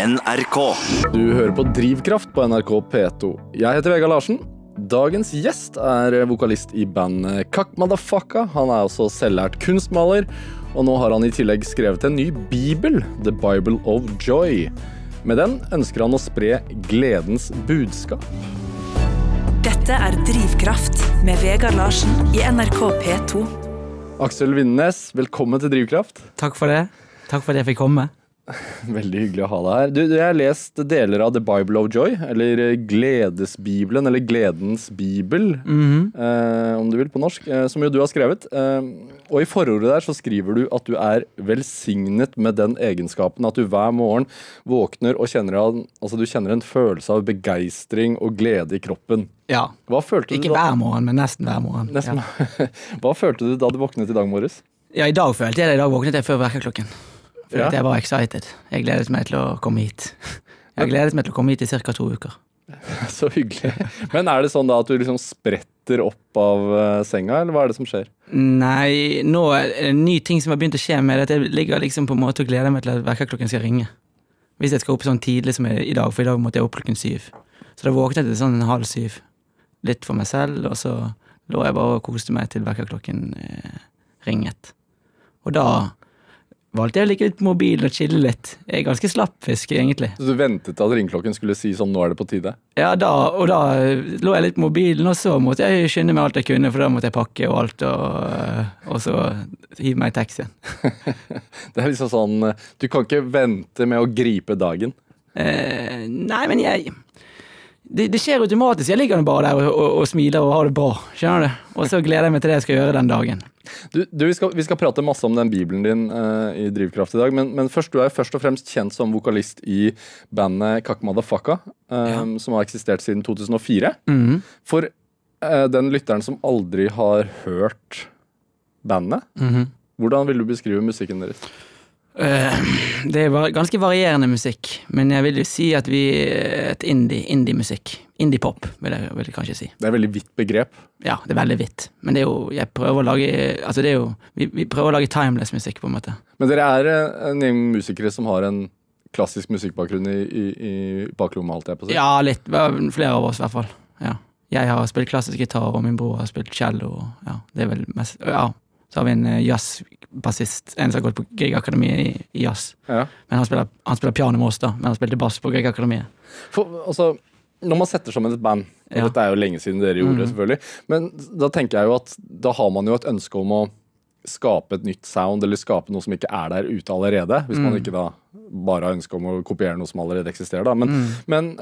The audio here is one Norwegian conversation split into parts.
NRK. Du hører på Drivkraft på NRK P2. Jeg heter Vegard Larsen. Dagens gjest er vokalist i bandet Kakk Madafaka. Han er også selvlært kunstmaler, og nå har han i tillegg skrevet en ny bibel, The Bible of Joy. Med den ønsker han å spre gledens budskap. Dette er Drivkraft med Vegard Larsen i NRK P2. Aksel Vindnes, velkommen til Drivkraft. Takk for det. Takk for at jeg fikk komme. Veldig hyggelig å ha deg her. Du, jeg har lest deler av The Bible of Joy, eller Gledesbibelen, eller Gledens bibel, eh, om du vil, på norsk, eh, som jo du har skrevet. Eh, og i forordet der så skriver du at du er velsignet med den egenskapen at du hver morgen våkner og kjenner, an, altså du kjenner en følelse av begeistring og glede i kroppen. Ja. Ikke du da? hver morgen, men nesten hver morgen. Nesten. Ja. Hva følte du da du våknet i dag morges? ja, i dag følte jeg det. I dag våknet jeg før vekkerklokken. For Ja. jeg var excited. Jeg gledet meg til å komme hit. Jeg gledet meg til å komme hit i ca. to uker. Så hyggelig. Men er det sånn da at du liksom spretter opp av eh, senga, eller hva er det som skjer? Nei, nå er det en ny ting som har begynt å skje med at jeg ligger liksom på en måte og gleder meg til at vekkerklokken skal ringe. Hvis jeg skal opp sånn tidlig som jeg, i dag, for i dag måtte jeg opp klokken syv. Så da våknet jeg til sånn halv syv. Litt for meg selv, og så lå jeg bare og koste meg til vekkerklokken eh, ringet. Og da valgte jeg å ligge litt på mobilen og chille litt. Jeg er ganske slapp fisk, egentlig. Så du ventet til at ringeklokken skulle si sånn 'nå er det på tide'? Ja, da, og da lå jeg litt på mobilen, og så måtte jeg skynde meg alt jeg kunne, for da måtte jeg pakke og alt, og, og så hive meg i taxien. Det er liksom sånn eh, Du kan ikke vente med å gripe dagen. Eh, nei, men jeg det, det skjer automatisk. Jeg ligger bare der og, og, og smiler og har det bra. Skjønner du? Og så gleder jeg meg til det jeg skal gjøre den dagen. Du, du vi, skal, vi skal prate masse om den bibelen din uh, i Drivkraft i dag, men, men først, du er jo først og fremst kjent som vokalist i bandet Kak Madafaka, eh, Ja. som har eksistert siden 2004. Mhm. For uh, den lytteren som aldri har hørt bandet, Mhm. hvordan vil du beskrive musikken deres? Eh, det er ganske varierende musikk, men jeg vil jo si at vi er et indie, indie-musikk. Indie-pop, vil, jeg- vil jeg kanskje si. Det er et veldig vidt begrep. Ja, det er veldig vidt. Men det er jo, jeg prøver å lage Altså, det er jo Vi, vi prøver å lage timeless musikk, på en måte. Men dere er eh, en gjeng musikere som har en klassisk musikkbakgrunn i, i, i baklomma, holdt jeg på å si. Ja, litt. Flere av oss, i hvert fall. Ja. Jeg har spilt klassisk gitar, og min bror har spilt cello. Ja, det er vel mest Ja. Så har vi en eh, jazzbassist, en som har gått på Griegakademiet i, i jazz. Ja. Men han spiller, han spiller piano med oss, da. Men han spilte bass på Griegakademiet. Altså, når man setter sammen et band, og Ja. dette er jo lenge siden dere gjorde Mhm. selvfølgelig, men da tenker jeg jo at da har man jo et ønske om å skape et nytt sound, eller skape noe som ikke er der ute allerede. Hvis man Mm. ikke da bare har ønske om å kopiere noe som allerede eksisterer. Da. Men, Mm. men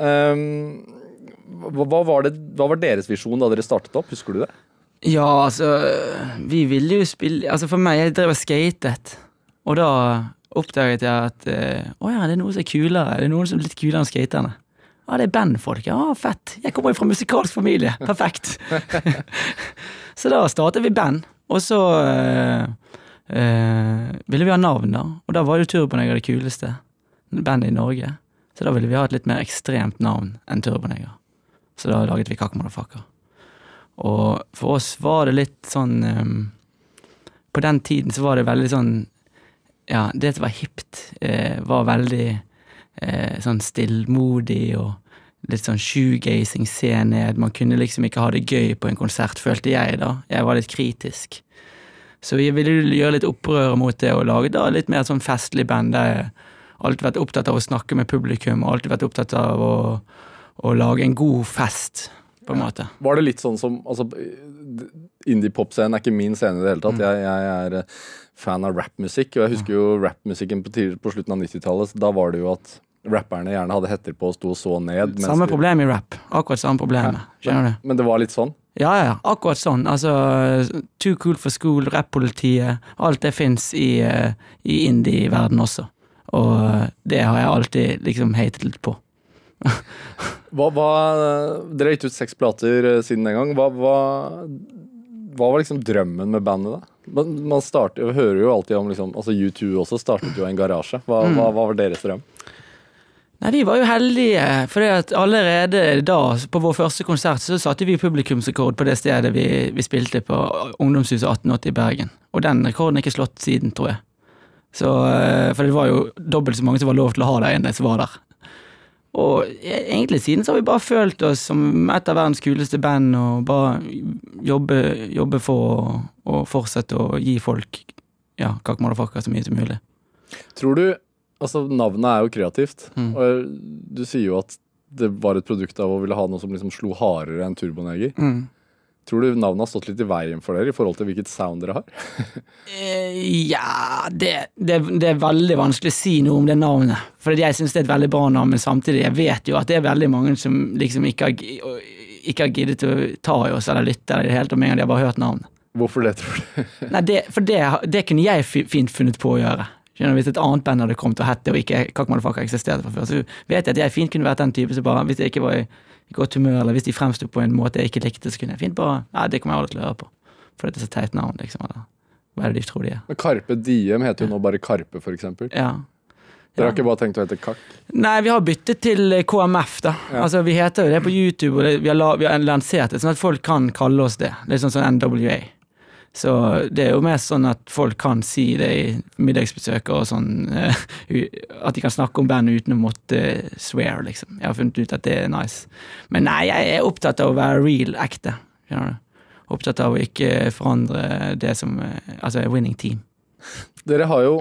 hva, hva, var det, hva var deres visjon da dere startet opp? Husker du det? Ja, altså Vi ville jo spille Altså For meg, jeg drev og skatet, og da oppdaget jeg at eh, Å ja, det er noen som er kulere. Det er noen som er litt kulere enn skaterne. Ja, det er bandfolk. Ja, fett. Jeg kommer jo fra musikalsk familie. Perfekt. så da startet vi band, og så øh, øh, ville vi ha navn, da. Og da var jo Turboneger det kuleste bandet i Norge. Så da ville vi ha et litt mer ekstremt navn enn Turboneger. Så da laget vi Kakk Motherfucker. Og for oss var det litt sånn um, På den tiden så var det veldig sånn Ja, det som var hipt, eh, var veldig eh, sånn stillmodig og litt sånn shoegazing, se ned. Man kunne liksom ikke ha det gøy på en konsert, følte jeg, da. Jeg var litt kritisk. Så vi ville gjøre litt opprør mot det og lage da litt mer sånn festlig band der jeg alltid vært opptatt av å snakke med publikum, alltid vært opptatt av å, å lage en god fest, på en måte. Var det litt sånn som altså, Indie-pop-scenen er ikke min scene i det hele Mm. tatt. Jeg, jeg er eh, fan av rappmusikk, og jeg husker jo rappmusikken på, på slutten av 90-tallet. Da var det jo at rapperne gjerne hadde hetter på og sto og så ned. Samme de- problem i rap. Akkurat samme problemet. Skjønner du? Men det var litt sånn? Ja, ja, akkurat sånn. Altså, Too Cool for School, Rappolitiet. alt det fins i, eh, i indie-verden også. Og eh, det har jeg alltid liksom hatet litt på. Hva, hva, dere har gitt ut seks plater eh, siden den gang. Hva, hva, hva var liksom drømmen med bandet, da? Man, man starter, hører jo alltid om liksom, altså U2 også startet jo i en garasje. Hva, Mm. hva, var deres drøm? Nei, vi var jo heldige, for allerede da, på vår første konsert, så satte vi publikumsrekord på det stedet vi, vi spilte på Ungdomshuset 1880 i Bergen. Og den rekorden er ikke slått siden, tror jeg. Så, eh, for det var jo dobbelt så mange som var lov til å ha der inne, som var der. Og e- egentlig siden så har vi bare følt oss som et av verdens kuleste band, og bare jobbe, jobbe for å, fortsette å gi folk ja, kakk Motherfucker så mye som mulig. Tror du Altså, navnet er jo kreativt, Mm. og du sier jo at det var et produkt av å ville ha noe som liksom slo hardere enn Turboneger. Tror du navnet har stått litt i veien for dere i forhold til hvilket sound dere har? Eh, ja det, det, det er veldig vanskelig å si noe om det navnet. For jeg syns det er et veldig bra navn, men samtidig jeg vet jo at det er veldig mange som liksom ikke har, ikke har giddet å ta i oss eller lytte eller det hele tatt med en gang de har bare hørt navnet. Hvorfor det, tror du? Nei, det, For det, det kunne jeg fint funnet på å gjøre. Skjønner Hvis et annet band hadde kommet og hett det, og ikke Kakk Motherfucker eksisterte fra før, så vet jeg at jeg fint kunne vært den type som bare Hvis jeg ikke var i i godt humør, eller hvis de fremsto på en måte jeg ikke likte, så kunne jeg fint bare Ja, det kommer jeg aldri til å høre på. For det er så teit navn, liksom. Eller hva er det de tror de er? Men Karpe Diem heter jo nå bare Karpe, for eksempel. Ja. Dere har ikke bare tenkt å hete Kakk? Nei, vi har byttet til KMF, da. Ja. Altså, Vi heter jo det på YouTube, og det, vi, har la, vi har lansert det sånn at folk kan kalle oss det. Litt sånn som NWA. Så det er jo mest sånn at folk kan si det i middagsbesøk og sånn. eh, At de kan snakke om bandet uten å måtte eh, swear, liksom. Jeg har funnet ut at det er nice. Men nei, jeg er opptatt av å være real, ekte. Opptatt av å ikke forandre det som eh, Altså winning team. Dere har jo,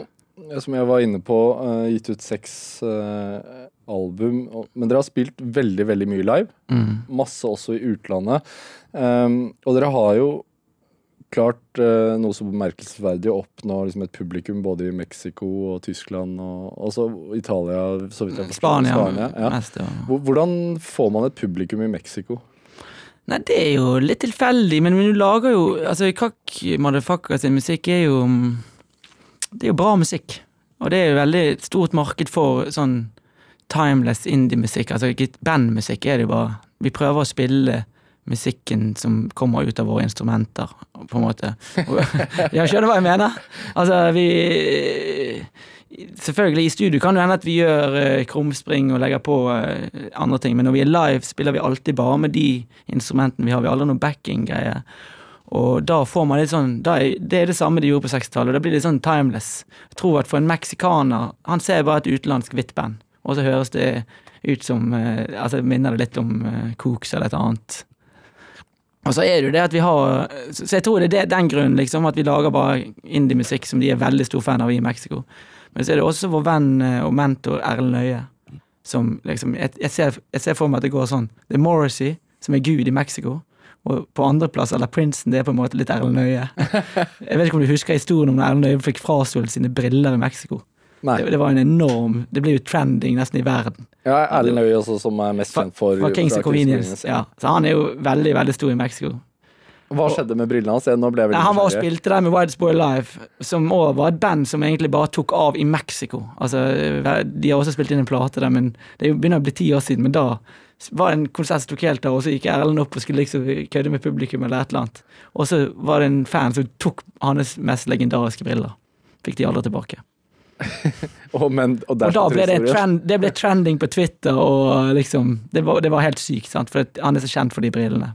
som jeg var inne på, eh, gitt ut seks eh, album. Men dere har spilt veldig, veldig mye live. Mm. Masse også i utlandet. Um, og dere har jo klart eh, noe så bemerkelsesverdig å oppnå liksom et publikum både i Mexico og Tyskland og også Italia. Så vidt jeg forstår. Spania. Spania ja. mest, ja. Hvordan får man et publikum i Mexico? Nei, det er jo litt tilfeldig, men du lager jo Altså, Kakk Motherfucker sin musikk er jo Det er jo bra musikk. Og det er jo veldig stort marked for sånn timeless indie-musikk. Altså bandmusikk er det jo bare. Vi prøver å spille musikken som kommer ut av våre instrumenter, på en måte. jeg skjønner hva jeg mener? Altså, vi Selvfølgelig, i studio kan det hende at vi gjør eh, krumspring og legger på eh, andre ting, men når vi er live, spiller vi alltid bare med de instrumentene vi har. Vi har aldri noe backing-greie. Og da får man litt sånn er, Det er det samme de gjorde på 60-tallet, og det blir litt sånn timeless. Jeg tror at for en meksikaner Han ser bare et utenlandsk hvitt band, og så høres det ut som eh, Altså minner det litt om Cooks eller et annet. Og så er det jo det at vi har Så jeg tror det er den grunnen, liksom, at vi lager bare indie-musikk som de er veldig stor fan av i Mexico. Men så er det også vår venn eh, og mentor Erlend Løye, som liksom jeg, jeg, ser, jeg ser for meg at det går sånn. Det er Morrissey, som er gud i Mexico. Og på andreplass, eller Princeton, det er på en måte litt Erlend Nøye. Jeg vet ikke om du husker historien om når Erlend Nøye fikk frastjålet sine briller i Mexico. Det, det var en enorm Det ble jo trending nesten i verden. Ja, Erlend jo også, som er mest kjent for fra Kings of Convenience. Ja. Så han er jo veldig, veldig stor i Mexico. Hva skjedde med brillene hans? Nå ble jeg Nei, han var og spilte der med Boy Live, som òg var et band som egentlig bare tok av i Mexico. Altså, De har også spilt inn en plate der, men det er begynner å bli ti år siden. Men da var det en konsert som tok helt av, og så gikk Erlend opp og skulle liksom kødde med publikum eller et eller annet. Og så var det en fan som tok hans mest legendariske briller. Fikk de aldri tilbake. Og, men, og, Og da ble det, trend, det ble trending på Twitter, og liksom Det var, det var helt sykt, sant, for han er så kjent for de brillene.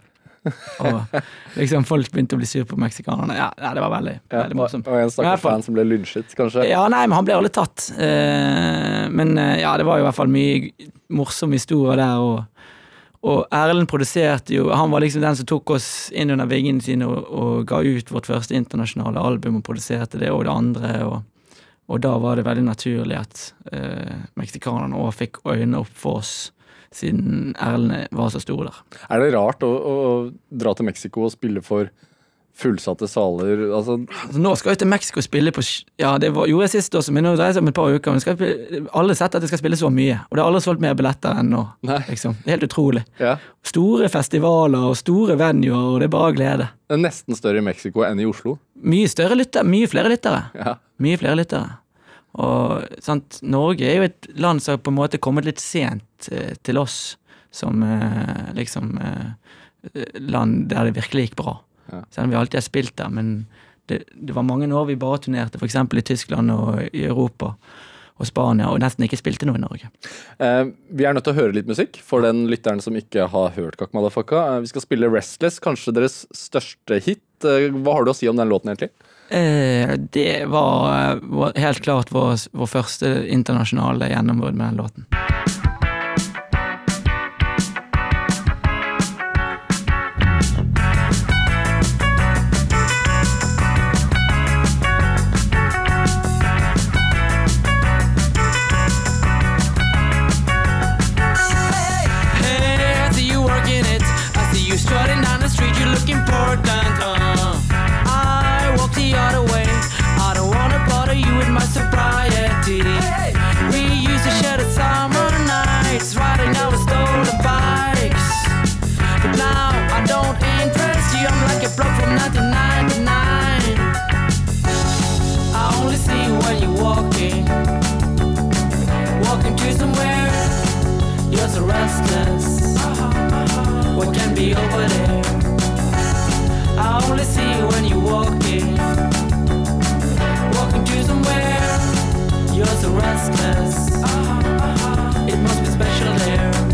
Og liksom folk begynte å bli sur på meksikanerne. Ja, ja, det var veldig, ja, veldig morsomt. og en stakkars fan som ble lynsjet, kanskje. Ja, nei, men han ble aldri tatt. Eh, men eh, ja, det var jo i hvert fall mye morsomme historier der, og, og Erlend produserte jo Han var liksom den som tok oss inn under vingene sine og, og ga ut vårt første internasjonale album og produserte det og det andre, og, og da var det veldig naturlig at eh, meksikanerne òg fikk øynene opp for oss, siden Erlend var så stor der. Er det rart å, å dra til Mexico og spille for fullsatte saler? Altså, Altså, nå skal jeg til Mexico og spille på Ja, det var, gjorde jeg sist også, men nå dreier det seg om et par uker. Men skal alle har sett at jeg skal spille så mye, og det har aldri solgt mer billetter enn nå. Liksom. Det er helt utrolig. ja. Store festivaler og store venuer, og det er bare glede. Det er nesten større i Mexico enn i Oslo. Mye større lytter, mye flere lyttere. Ja. Mye flere lyttere. Og sant, Norge er jo et land som har på en måte kommet litt sent eh, til oss som eh, liksom eh, land der det virkelig gikk bra. Ja. Selv om vi alltid har spilt der, men det, det var mange år vi bare turnerte, f.eks. i Tyskland og i Europa og Spania, og nesten ikke spilte noe i Norge. Eh, vi er nødt til å høre litt musikk for den lytteren som ikke har hørt Kak Madafaka. Eh, vi skal spille Restless, kanskje deres største hit. Eh, hva har du å si om den låten, egentlig? Eh, det var, var helt klart vår, vår første internasjonale gjennombrudd med den låten. Restless. What can be over there? I only see you when you walk in. Walking to somewhere, you're so restless. It must be special there.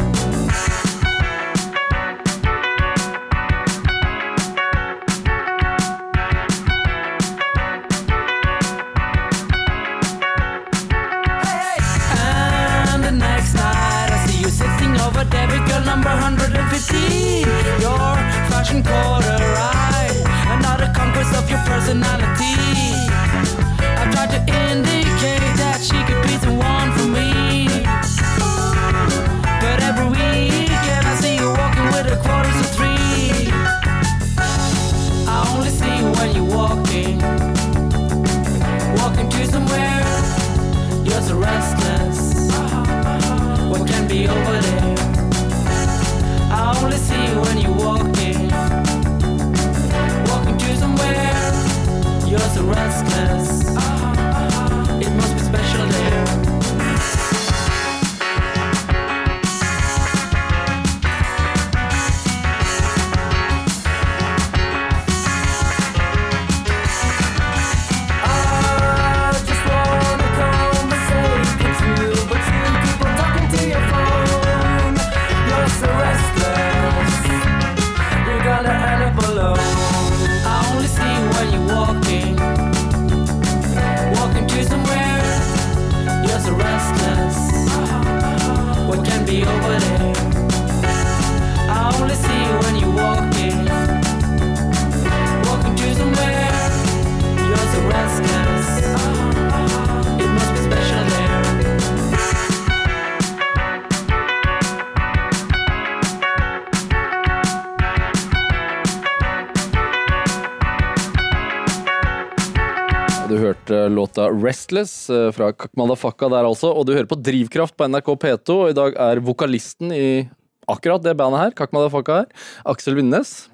Over there? Låta 'Restless' eh, fra Kakmadafakka der altså, og du hører på Drivkraft på NRK P2. og I dag er vokalisten i akkurat det bandet her, Kakmadafakka her, Aksel Vindnes.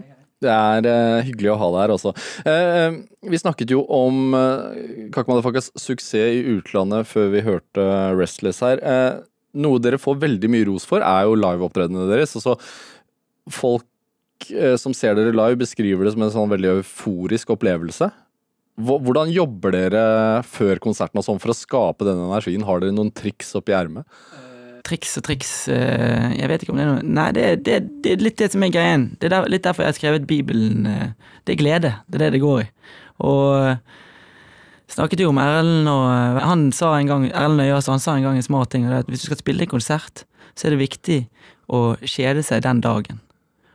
Det er eh, hyggelig å ha deg her også. Eh, vi snakket jo om eh, Kakmadafakkas suksess i utlandet før vi hørte 'Restless' her. Eh, noe dere får veldig mye ros for, er jo liveopptredenene deres. Altså, folk eh, som ser dere live, beskriver det som en sånn veldig euforisk opplevelse. Hvordan jobber dere før konserten og sånn for å skape denne energien? Har dere noen triks oppi ermet? Triks og triks eh, Jeg vet ikke om det er noe Nei, det, det, det er litt det som er greien. Det er der, litt derfor jeg har skrevet Bibelen. eh, Det er glede. Det er det det går i. Og eh, snakket jo om Erlend, og han sa en gang Erlend Øyas, han sa en gang en smart ting, og det er at hvis du skal spille en konsert, så er det viktig å kjede seg den dagen.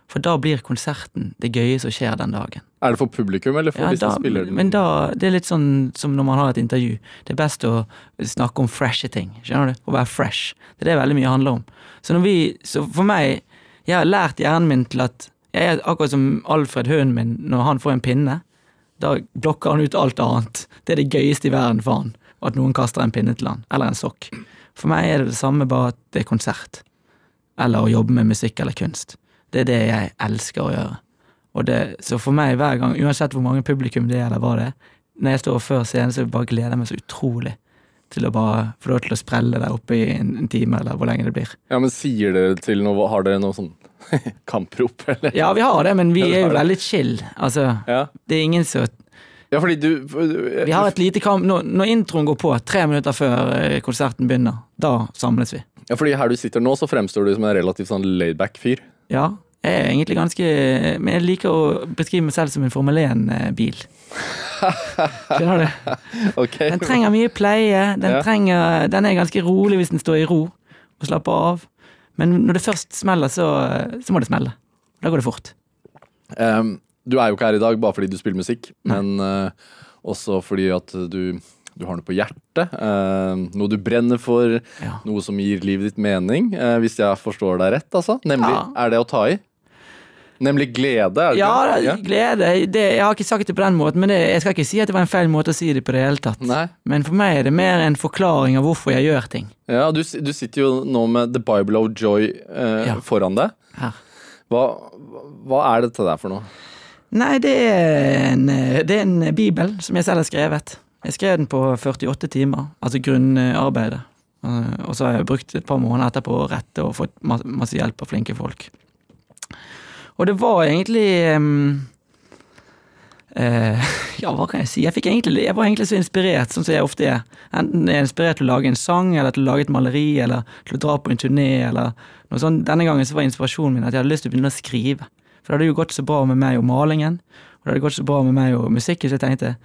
For da blir konserten det gøye som skjer den dagen. Er det for publikum, eller for Ja, de som da, spiller den? men da, det er litt sånn som når man har et intervju. Det er best å snakke om freshe ting. Skjønner du? Å være fresh. Det er det veldig mye handler om. Så vi, så for meg, jeg har lært hjernen min til at jeg er akkurat som Alfred, hunden min, når han får en pinne. Da blokker han ut alt annet. Det er det gøyeste i verden for han. At noen kaster en pinne til han. Eller en sokk. For meg er det det samme, bare at det er konsert. Eller å jobbe med musikk eller kunst. Det er det jeg elsker å gjøre. Det, så for meg hver gang, uansett hvor mange publikum det er, eller hva det er, når jeg står før scenen, så bare gleder jeg meg så utrolig til å bare få lov til å sprelle der oppe i en, en time, eller hvor lenge det blir. Ja, men Sier dere til noe Har dere noe sånn kamprop, eller? Ja, vi har det, men vi er jo veldig chill. Altså, Ja, det er ingen som ja fordi du Vi har et lite kamp når, når introen går på, tre minutter før eh, konserten begynner, da samles vi. Ja, fordi her du sitter nå, så fremstår du som en relativt sånn laidback fyr. Ja, jeg er egentlig ganske Men jeg liker å beskrive meg selv som en Formel 1-bil. Skjønner du? Okay. Den trenger mye pleie. Den, Ja. trenger, den er ganske rolig hvis den står i ro og slapper av. Men når det først smeller, så, så må det smelle. Da går det fort. Um, du er jo ikke her i dag bare fordi du spiller musikk, men uh, også fordi at du, du har noe på hjertet. ehm, noe du brenner for, Ja. noe som gir livet ditt mening. eh, hvis jeg forstår deg rett, altså. Nemlig, Ja. er det å ta i? Nemlig glede, er det Ja, det? ja, glede. Det, jeg har ikke sagt det på den måten, men det, jeg skal ikke si at det var en feil måte å si det på det hele tatt. Nei. Men for meg er det mer en forklaring av hvorfor jeg gjør ting. Ja, du, du sitter jo nå med The Bible of Joy eh, foran deg. Her. Hva, hva er dette der for noe? Nei, det er, en, det er en bibel som jeg selv har skrevet. Jeg skrev den på 48 timer, altså grunnarbeidet. Eh, og så har jeg brukt et par måneder etterpå å rette og fått masse hjelp av flinke folk. Og det var egentlig um, uh, Ja, hva kan jeg si? Jeg, egentlig, jeg var egentlig så inspirert, sånn som jeg ofte er. Enten jeg er inspirert til å lage en sang, eller til å lage et maleri, eller til å dra på en turné, eller noe sånt. Denne gangen så var inspirasjonen min at jeg hadde lyst til å begynne å skrive. For det hadde jo gått så bra med meg og malingen, og det hadde gått så bra med meg og musikken, så jeg tenkte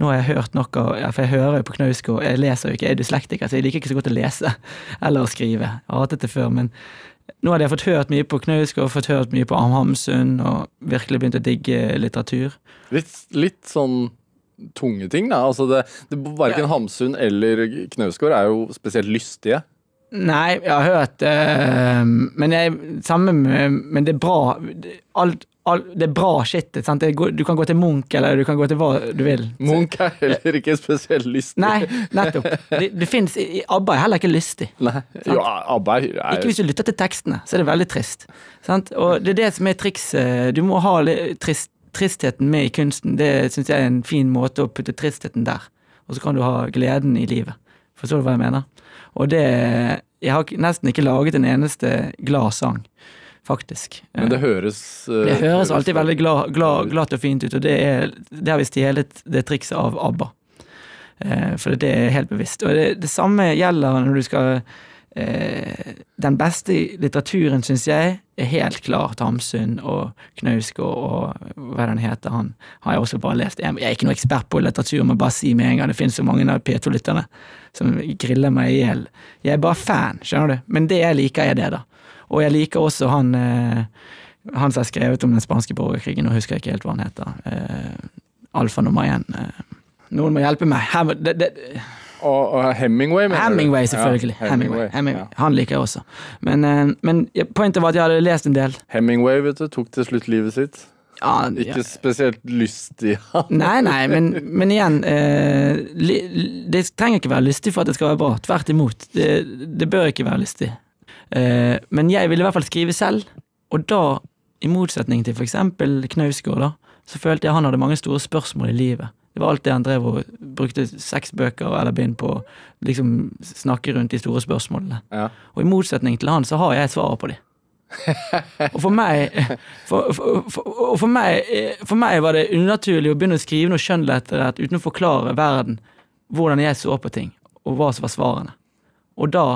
nå har jeg hørt noe, ja, for jeg hører jo på Knausgård, jeg leser jo ikke, jeg er dyslektiker, så jeg liker ikke så godt å lese eller å skrive. Jeg har hatet det før, men nå hadde jeg fått hørt mye på Knausgård, fått hørt mye på Am Hamsun, og virkelig begynt å digge litteratur. Litt, litt sånn tunge ting, da. Altså det, det, Verken Hamsun eller Knausgård er jo spesielt lystige. Nei, jeg har hørt øh, Men jeg, med, Men det er bra alt, Det er bra skitt, Sant? Du kan gå til Munch, eller du kan gå til hva du vil. Munch er heller ikke spesielt lystig. Nei, nettopp. Det, det finnes, i- ABBA er heller ikke lystig. Nei. Jo, ABBA er, Ikke hvis du lytter til tekstene, så er det veldig trist. Sant? Og det er det som er trikset. Du må ha trist, tristheten med i kunsten. Det syns jeg er en fin måte å putte tristheten der. Og så kan du ha gleden i livet. Forstår du hva jeg mener? Og det Jeg har nesten ikke laget en eneste glad sang, faktisk. Men det høres uh, Det høres alltid veldig glad, glad, glatt og fint ut, og det, er, det har vi stjelet det trikset av ABBA. Uh, for det er helt bevisst. Og det, det samme gjelder når du skal uh, Den beste litteraturen, syns jeg, er helt klart Hamsun og Knausgård og hva den heter. Han har jeg også bare lest. Jeg er ikke noen ekspert på litteratur, må bare si med en gang. Det finnes så mange av P2-lytterne som griller meg i hjel. Jeg er bare fan, skjønner du. Men det jeg liker, er det, da. Og jeg liker også han eh, han som har skrevet om den spanske borgerkrigen, nå husker jeg ikke helt hva han heter. Eh, Alfa nummer én. Eh, noen må hjelpe meg. Hem, det, det, Og, og Hemingway, mener du? Hemingway, selvfølgelig. Ja, Hemingway. Hemingway. Ja. Han liker jeg også. Men, eh, men pointet var at jeg hadde lest en del. Hemingway vet du, tok til slutt livet sitt. Ja, Ikke spesielt lystig. Nei, nei, men, men igjen eh, li, Det trenger ikke være lystig for at det skal være bra. Tvert imot. Det, det bør ikke være lystig. Eh, men jeg ville i hvert fall skrive selv, og da, i motsetning til eksempel Knausgård, da, så følte jeg han hadde mange store spørsmål i livet. Det var alt det han drev og brukte seks bøker eller bind på å liksom snakke rundt de store spørsmålene. Ja. Og i motsetning til han, så har jeg svaret på de. Og for meg, for, for, for, for, meg, for meg var det unaturlig å begynne å skrive noe skjønnlitterært uten å forklare verden hvordan jeg så på ting, og hva som var svarene. Og da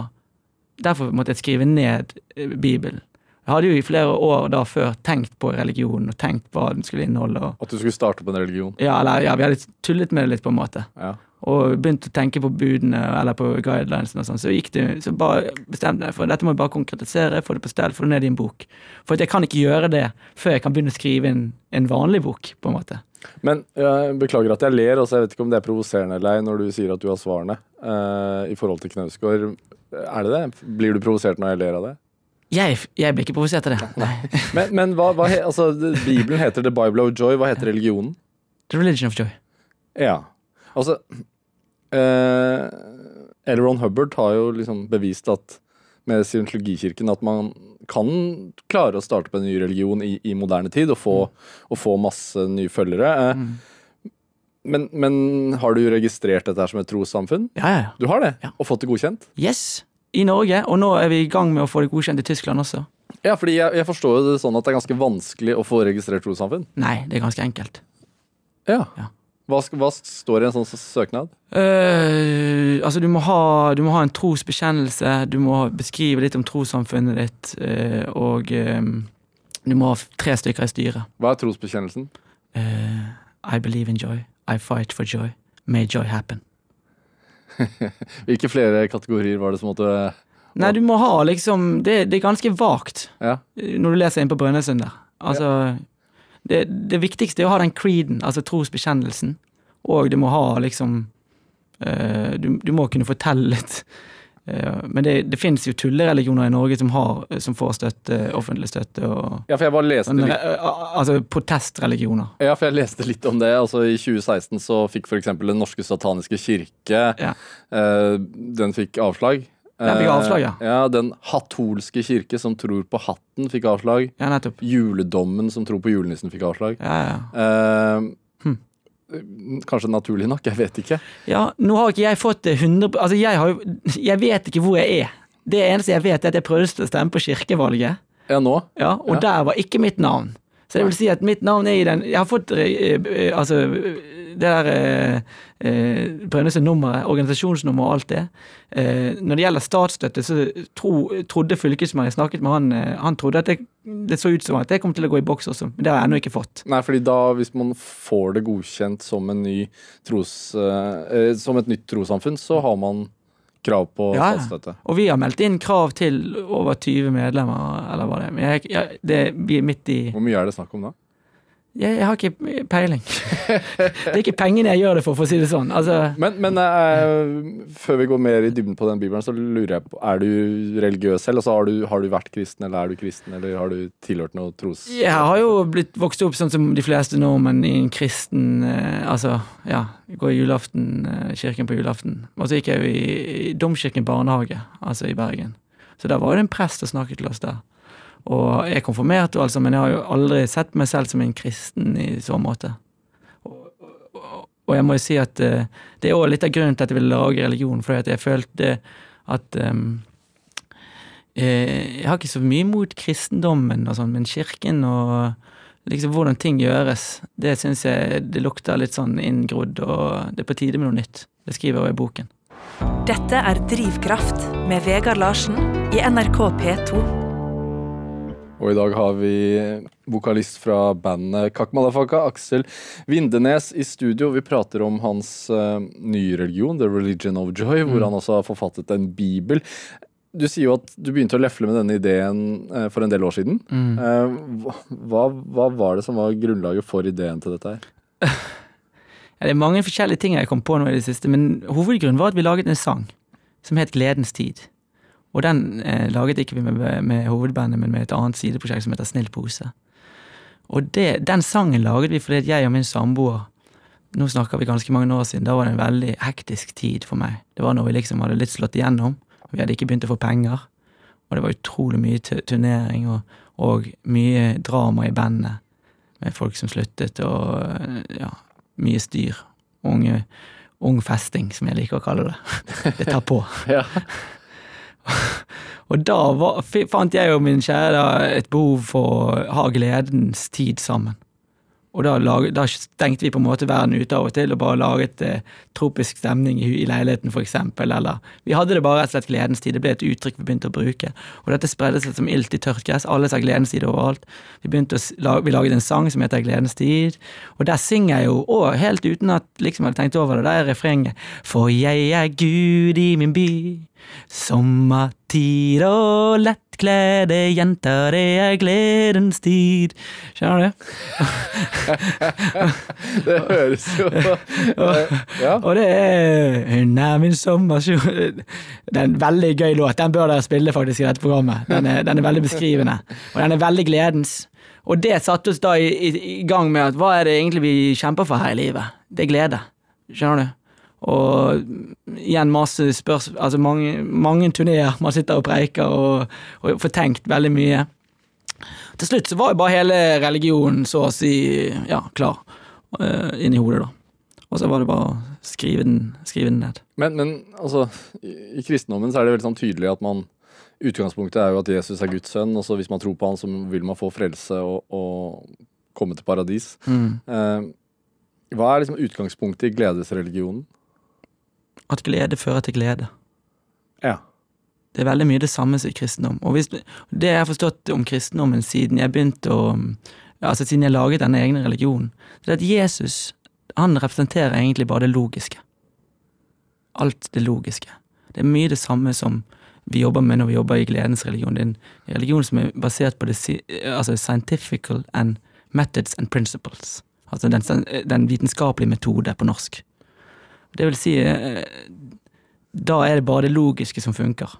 Derfor måtte jeg skrive ned eh, Bibelen. Jeg hadde jo i flere år da før tenkt på religionen og tenkt hva den skulle inneholde. Og, At du skulle starte på en religion. ja, eller, ja, vi hadde tullet med det litt, på en måte Ja. og begynte å tenke på budene eller på guidelinesene og sånn, så det, så bare bestemte jeg for dette må jeg bare konkretisere, få det på stell, få det ned i en bok. For jeg kan ikke gjøre det før jeg kan begynne å skrive en, en vanlig bok, på en måte. Men jeg beklager at jeg ler, altså jeg vet ikke om det er provoserende eller ei når du sier at du har svarene eh, i forhold til Knausgård. Er det det? Blir du provosert når jeg ler av det? Jeg, jeg blir ikke provosert av det. Nei. Men, men hva, hva altså, Bibelen heter The Bible of Joy. Hva heter religionen? The Religion of Joy. Ja. Altså eh, L. Ron Hubbard har jo liksom bevist at med scientologikirken at man kan klare å starte på en ny religion i, i moderne tid og få, og få masse nye følgere. Eh, Mm. Men, men har du registrert dette her som et trossamfunn? Ja, ja, ja. Du har det? Ja. Og fått det godkjent? Yes. I Norge, og nå er vi i gang med å få det godkjent i Tyskland også. Ja, fordi jeg, jeg forstår jo det sånn at det er ganske vanskelig å få registrert trossamfunn. Nei, det er ganske enkelt. Ja. Ja. Hva, hva står i en sånn søknad? Uh, altså, du må, ha, du må ha en trosbekjennelse, du må beskrive litt om trossamfunnet ditt, uh, og um, du må ha tre stykker i styret. Hva er trosbekjennelsen? Uh, I believe in joy. I fight for joy. May joy happen. Hvilke flere kategorier var det som måtte Nei, du må ha liksom Det, det er ganske vagt Ja. eh, når du leser inn på Brønnøysund der. Altså det, det viktigste er å ha den creeden, altså trosbekjennelsen, og du må ha liksom eh, du, du må kunne fortelle litt. Eh, men det, det finnes jo tullereligioner i Norge som, har, som får støtte, offentlig støtte, og ja, for jeg bare leste sånne, litt altså protestreligioner. Ja, for jeg leste litt om det. Altså I 2016 så fikk f.eks. Den norske sataniske kirke Ja. eh, Den fikk avslag. Den fikk avslag, ja. Eh, ja. Den hatolske kirke, som tror på hatten, fikk avslag. Ja, nettopp. Juledommen, som tror på julenissen, fikk avslag. Ja, ja. Eh. Kanskje naturlig nok, jeg vet ikke. Ja, nå har ikke jeg fått det 100 Altså, jeg har Jeg vet ikke hvor jeg er. Det eneste jeg vet, er at jeg prøvde å stemme på kirkevalget, Ja, nå? ja, og Ja. der var ikke mitt navn. Så det vil si at mitt navn er i den Jeg har fått eh, eh, altså det der eh, eh, Brønnøysundnummeret, organisasjonsnummer og alt det. Eh, når det gjelder statsstøtte, så tro, trodde fylkesmannen jeg snakket med, han, eh, han trodde at det, det så ut som at det kom til å gå i boks også, men det har jeg ennå ikke fått. Nei, fordi da, hvis man får det godkjent som, en ny tros, eh, eh, som et nytt trossamfunn, så har man krav på Ja, statsstøtte. Og vi har meldt inn krav til over 20 medlemmer, eller hva det er. Men jeg, jeg, det blir midt i Hvor mye er det snakk om da? Jeg, jeg har ikke peiling. det er ikke pengene jeg gjør det for, for å si det sånn. Altså, Men, men uh, før vi går mer i dybden på den bibelen, så lurer jeg på Er du religiøs selv? Altså, har, du, har du vært kristen, eller er du kristen, eller har du tilhørt noe tros... jeg har jo blitt vokst opp sånn som de fleste nordmenn i en kristen uh, Altså, ja, Går i julaften, uh, kirken på julaften. Og så gikk jeg jo i, i Domkirken barnehage, altså i Bergen. Så da var det en prest som snakket til oss der. Og jeg er konfirmert, altså, men jeg har jo aldri sett meg selv som en kristen i så måte. Og, og, og jeg må jo si at uh, det er òg litt av grunnen til at jeg ville lage religion, at jeg følte at um, Jeg har ikke så mye mot kristendommen og sånn, men kirken og liksom hvordan ting gjøres, det syns jeg det lukter litt sånn inngrodd, og det er på tide med noe nytt. Det skriver jeg i boken. Dette er Drivkraft med Vegard Larsen i NRK P2. Og i dag har vi vokalist fra bandet Kakmalafaka, Aksel Vindenes, i studio. Vi prater om hans uh, nye religion, The Religion of Joy, hvor han også har forfattet en bibel. Du sier jo at du begynte å lefle med denne ideen uh, for en del år siden. Eh, hva, hva var det som var grunnlaget for ideen til dette her? Ja, det er mange forskjellige ting jeg kom på nå i det siste, men hovedgrunnen var at vi laget en sang som het Gledens tid. Og den eh, laget ikke vi med, med hovedbandet, men med et annet sideprosjekt som heter Snill pose. Og det, den sangen laget vi fordi jeg og min samboer Nå snakker vi ganske mange år siden, da var det en veldig hektisk tid for meg. Det var når vi liksom hadde litt slått igjennom, vi hadde ikke begynt å få penger. Og det var utrolig mye tu- turnering og, og mye drama i bandet. Med folk som sluttet, og eh, ja, mye styr. Unge, ung festing, som jeg liker å kalle det. Det tar på. Ja. Og da var, fant jeg og min kjære et behov for å ha gledens tid sammen. Og da, lag, da stengte vi på en måte verden ute av og til og bare laget eh, tropisk stemning i, i leiligheten, eksempel. Eller vi hadde det bare rett og slett gledens tid. Det ble et uttrykk vi begynte å bruke. Og dette spredde seg som ilt i tørt gress. Alle sa gledens tid overalt. Vi, begynte å, vi laget en sang som heter Gledens tid. Og der synger jeg jo, og helt uten at liksom hadde tenkt over det, der er refrenget. For jeg er Gud i min by. Sommertid og lettkledde jenter, det er gledens tid. Skjønner du? Det høres jo eh, Ja. Og det er Hun er min sommerkjole Det er en veldig gøy låt. Den bør dere spille faktisk i dette programmet. Den er, den er veldig beskrivende. Og den er veldig gledens. Og det satte oss da i, i, i gang med at hva er det egentlig vi kjemper for her i livet? Det er glede. Skjønner du? Og igjen masse spørsmål Altså mange, mange turneer. Man sitter og preiker og, og får tenkt veldig mye. Til slutt så var jo bare hele religionen så å si ja, klar uh, inni hodet, da. Og så var det bare å skrive den, skrive den ned. Men, men altså, i, i kristendommen så er det veldig sånn tydelig at man Utgangspunktet er jo at Jesus er Guds sønn, og så hvis man tror på han, så vil man få frelse og, og komme til paradis. Eh, hva er liksom utgangspunktet i gledesreligionen? At glede fører til glede. Ja. Det er veldig mye det samme som i kristendom. Og hvis, det jeg har forstått om kristendommen siden jeg begynte å Altså siden jeg laget denne egne religionen, det er at Jesus han representerer egentlig bare det logiske. Alt det logiske. Det er mye det samme som vi jobber med når vi jobber i gledens religion. Det er en religion som er basert på det altså scientifical and methods and principles. Altså den, den vitenskapelige metode på norsk. Det vil si eh, Da er det bare det logiske som funker.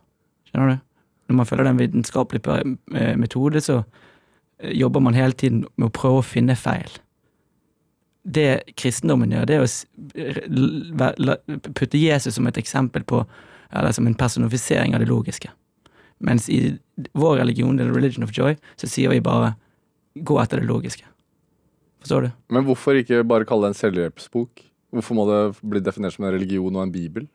Skjønner du? Når man følger den vitenskapelige eh, metode, så eh, jobber man hele tiden med å prøve å finne feil. Det kristendommen gjør, det er å putte Jesus som et eksempel på Eller som en personifisering av det logiske. Mens i vår religion, the religion of joy, så sier vi bare gå etter det logiske. Forstår du? Men hvorfor ikke bare kalle det en selvhjelpsbok? Hvorfor må det bli definert som en religion og en bibel?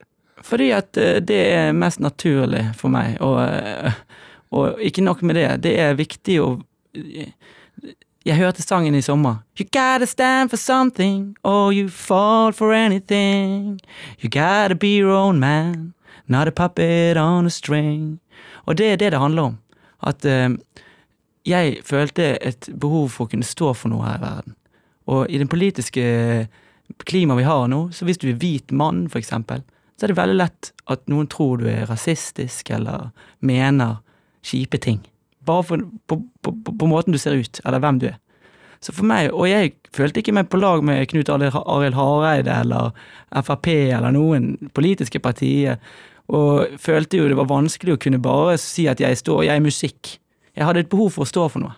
Fordi at eh, det er mest naturlig for meg, og, eh, og ikke nok med det, det er viktig å Jeg hørte sangen i sommer. You gotta stand for something, or you fall for anything. You gotta be your own man, not a puppet on a string. Og det er det det handler om. At uh, jeg følte et behov for å kunne stå for noe her i verden. Og i den politiske klimaet vi har nå, så hvis du er hvit mann, for eksempel, så er det veldig lett at noen tror du er rasistisk eller mener kjipe ting. Bare for, på, på, på, måten du ser ut, eller hvem du er. Så for meg, Og jeg følte ikke meg på lag med Knut Arild Hareide eller Frp eller noen politiske partier, og følte jo det var vanskelig å kunne bare si at jeg står, jeg er musikk. Jeg hadde et behov for å stå for noe.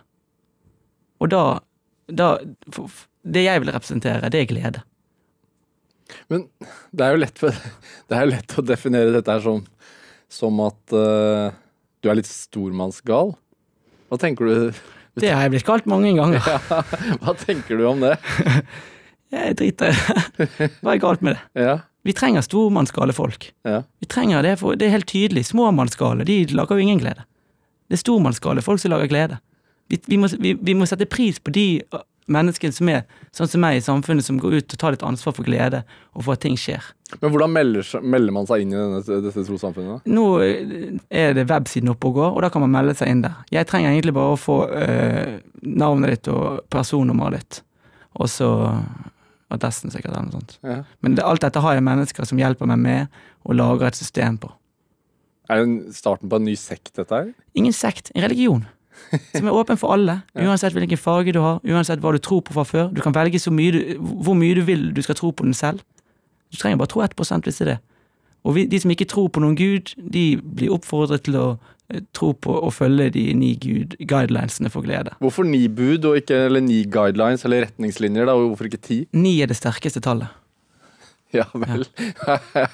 Og da, da Det jeg vil representere, det er glede. Men det er jo lett, for, det er lett å definere dette her som, som at uh, du er litt stormannsgal. Hva tenker du? Det har jeg blitt kalt mange ganger. Ja, hva tenker du om det? Jeg driter i det. Hva er galt med det? Ja, Vi trenger stormannsgale folk. ja. Vi trenger det, for det er helt tydelig. Småmannsgale de lager jo ingen glede. Det er stormannsgale folk som lager glede. Vi, vi, må, vi, vi må sette pris på de menneskene som er sånn som meg i samfunnet, som går ut og tar litt ansvar for glede, og for at ting skjer. Men hvordan melder, melder man seg inn i denne, dette trossamfunnet? Nå eh, er det websiden oppe og går, og da kan man melde seg inn der. Jeg trenger egentlig bare å få øh, navnet ditt og personnummeret ditt, og så adressen sikkert, eller noe sånt. Ja. Men det, alt dette har jeg mennesker som hjelper meg med, og lager et system på. Er det starten på en ny sekt, dette her? Ingen sekt, en religion. Som er åpen for alle, uansett hvilken farge du har, uansett hva du tror på fra før. Du kan velge så mye du, hvor mye du vil du skal tro på den selv. Du trenger bare tro 1 hvis det er det. Og vi, de som ikke tror på noen gud, de blir oppfordret til å eh, tro på og følge de ni gud guidelinesene for glede. Hvorfor ni bud og ikke eller ni guidelines eller retningslinjer? da, og Hvorfor ikke ti? Ni er det sterkeste tallet. Ja vel.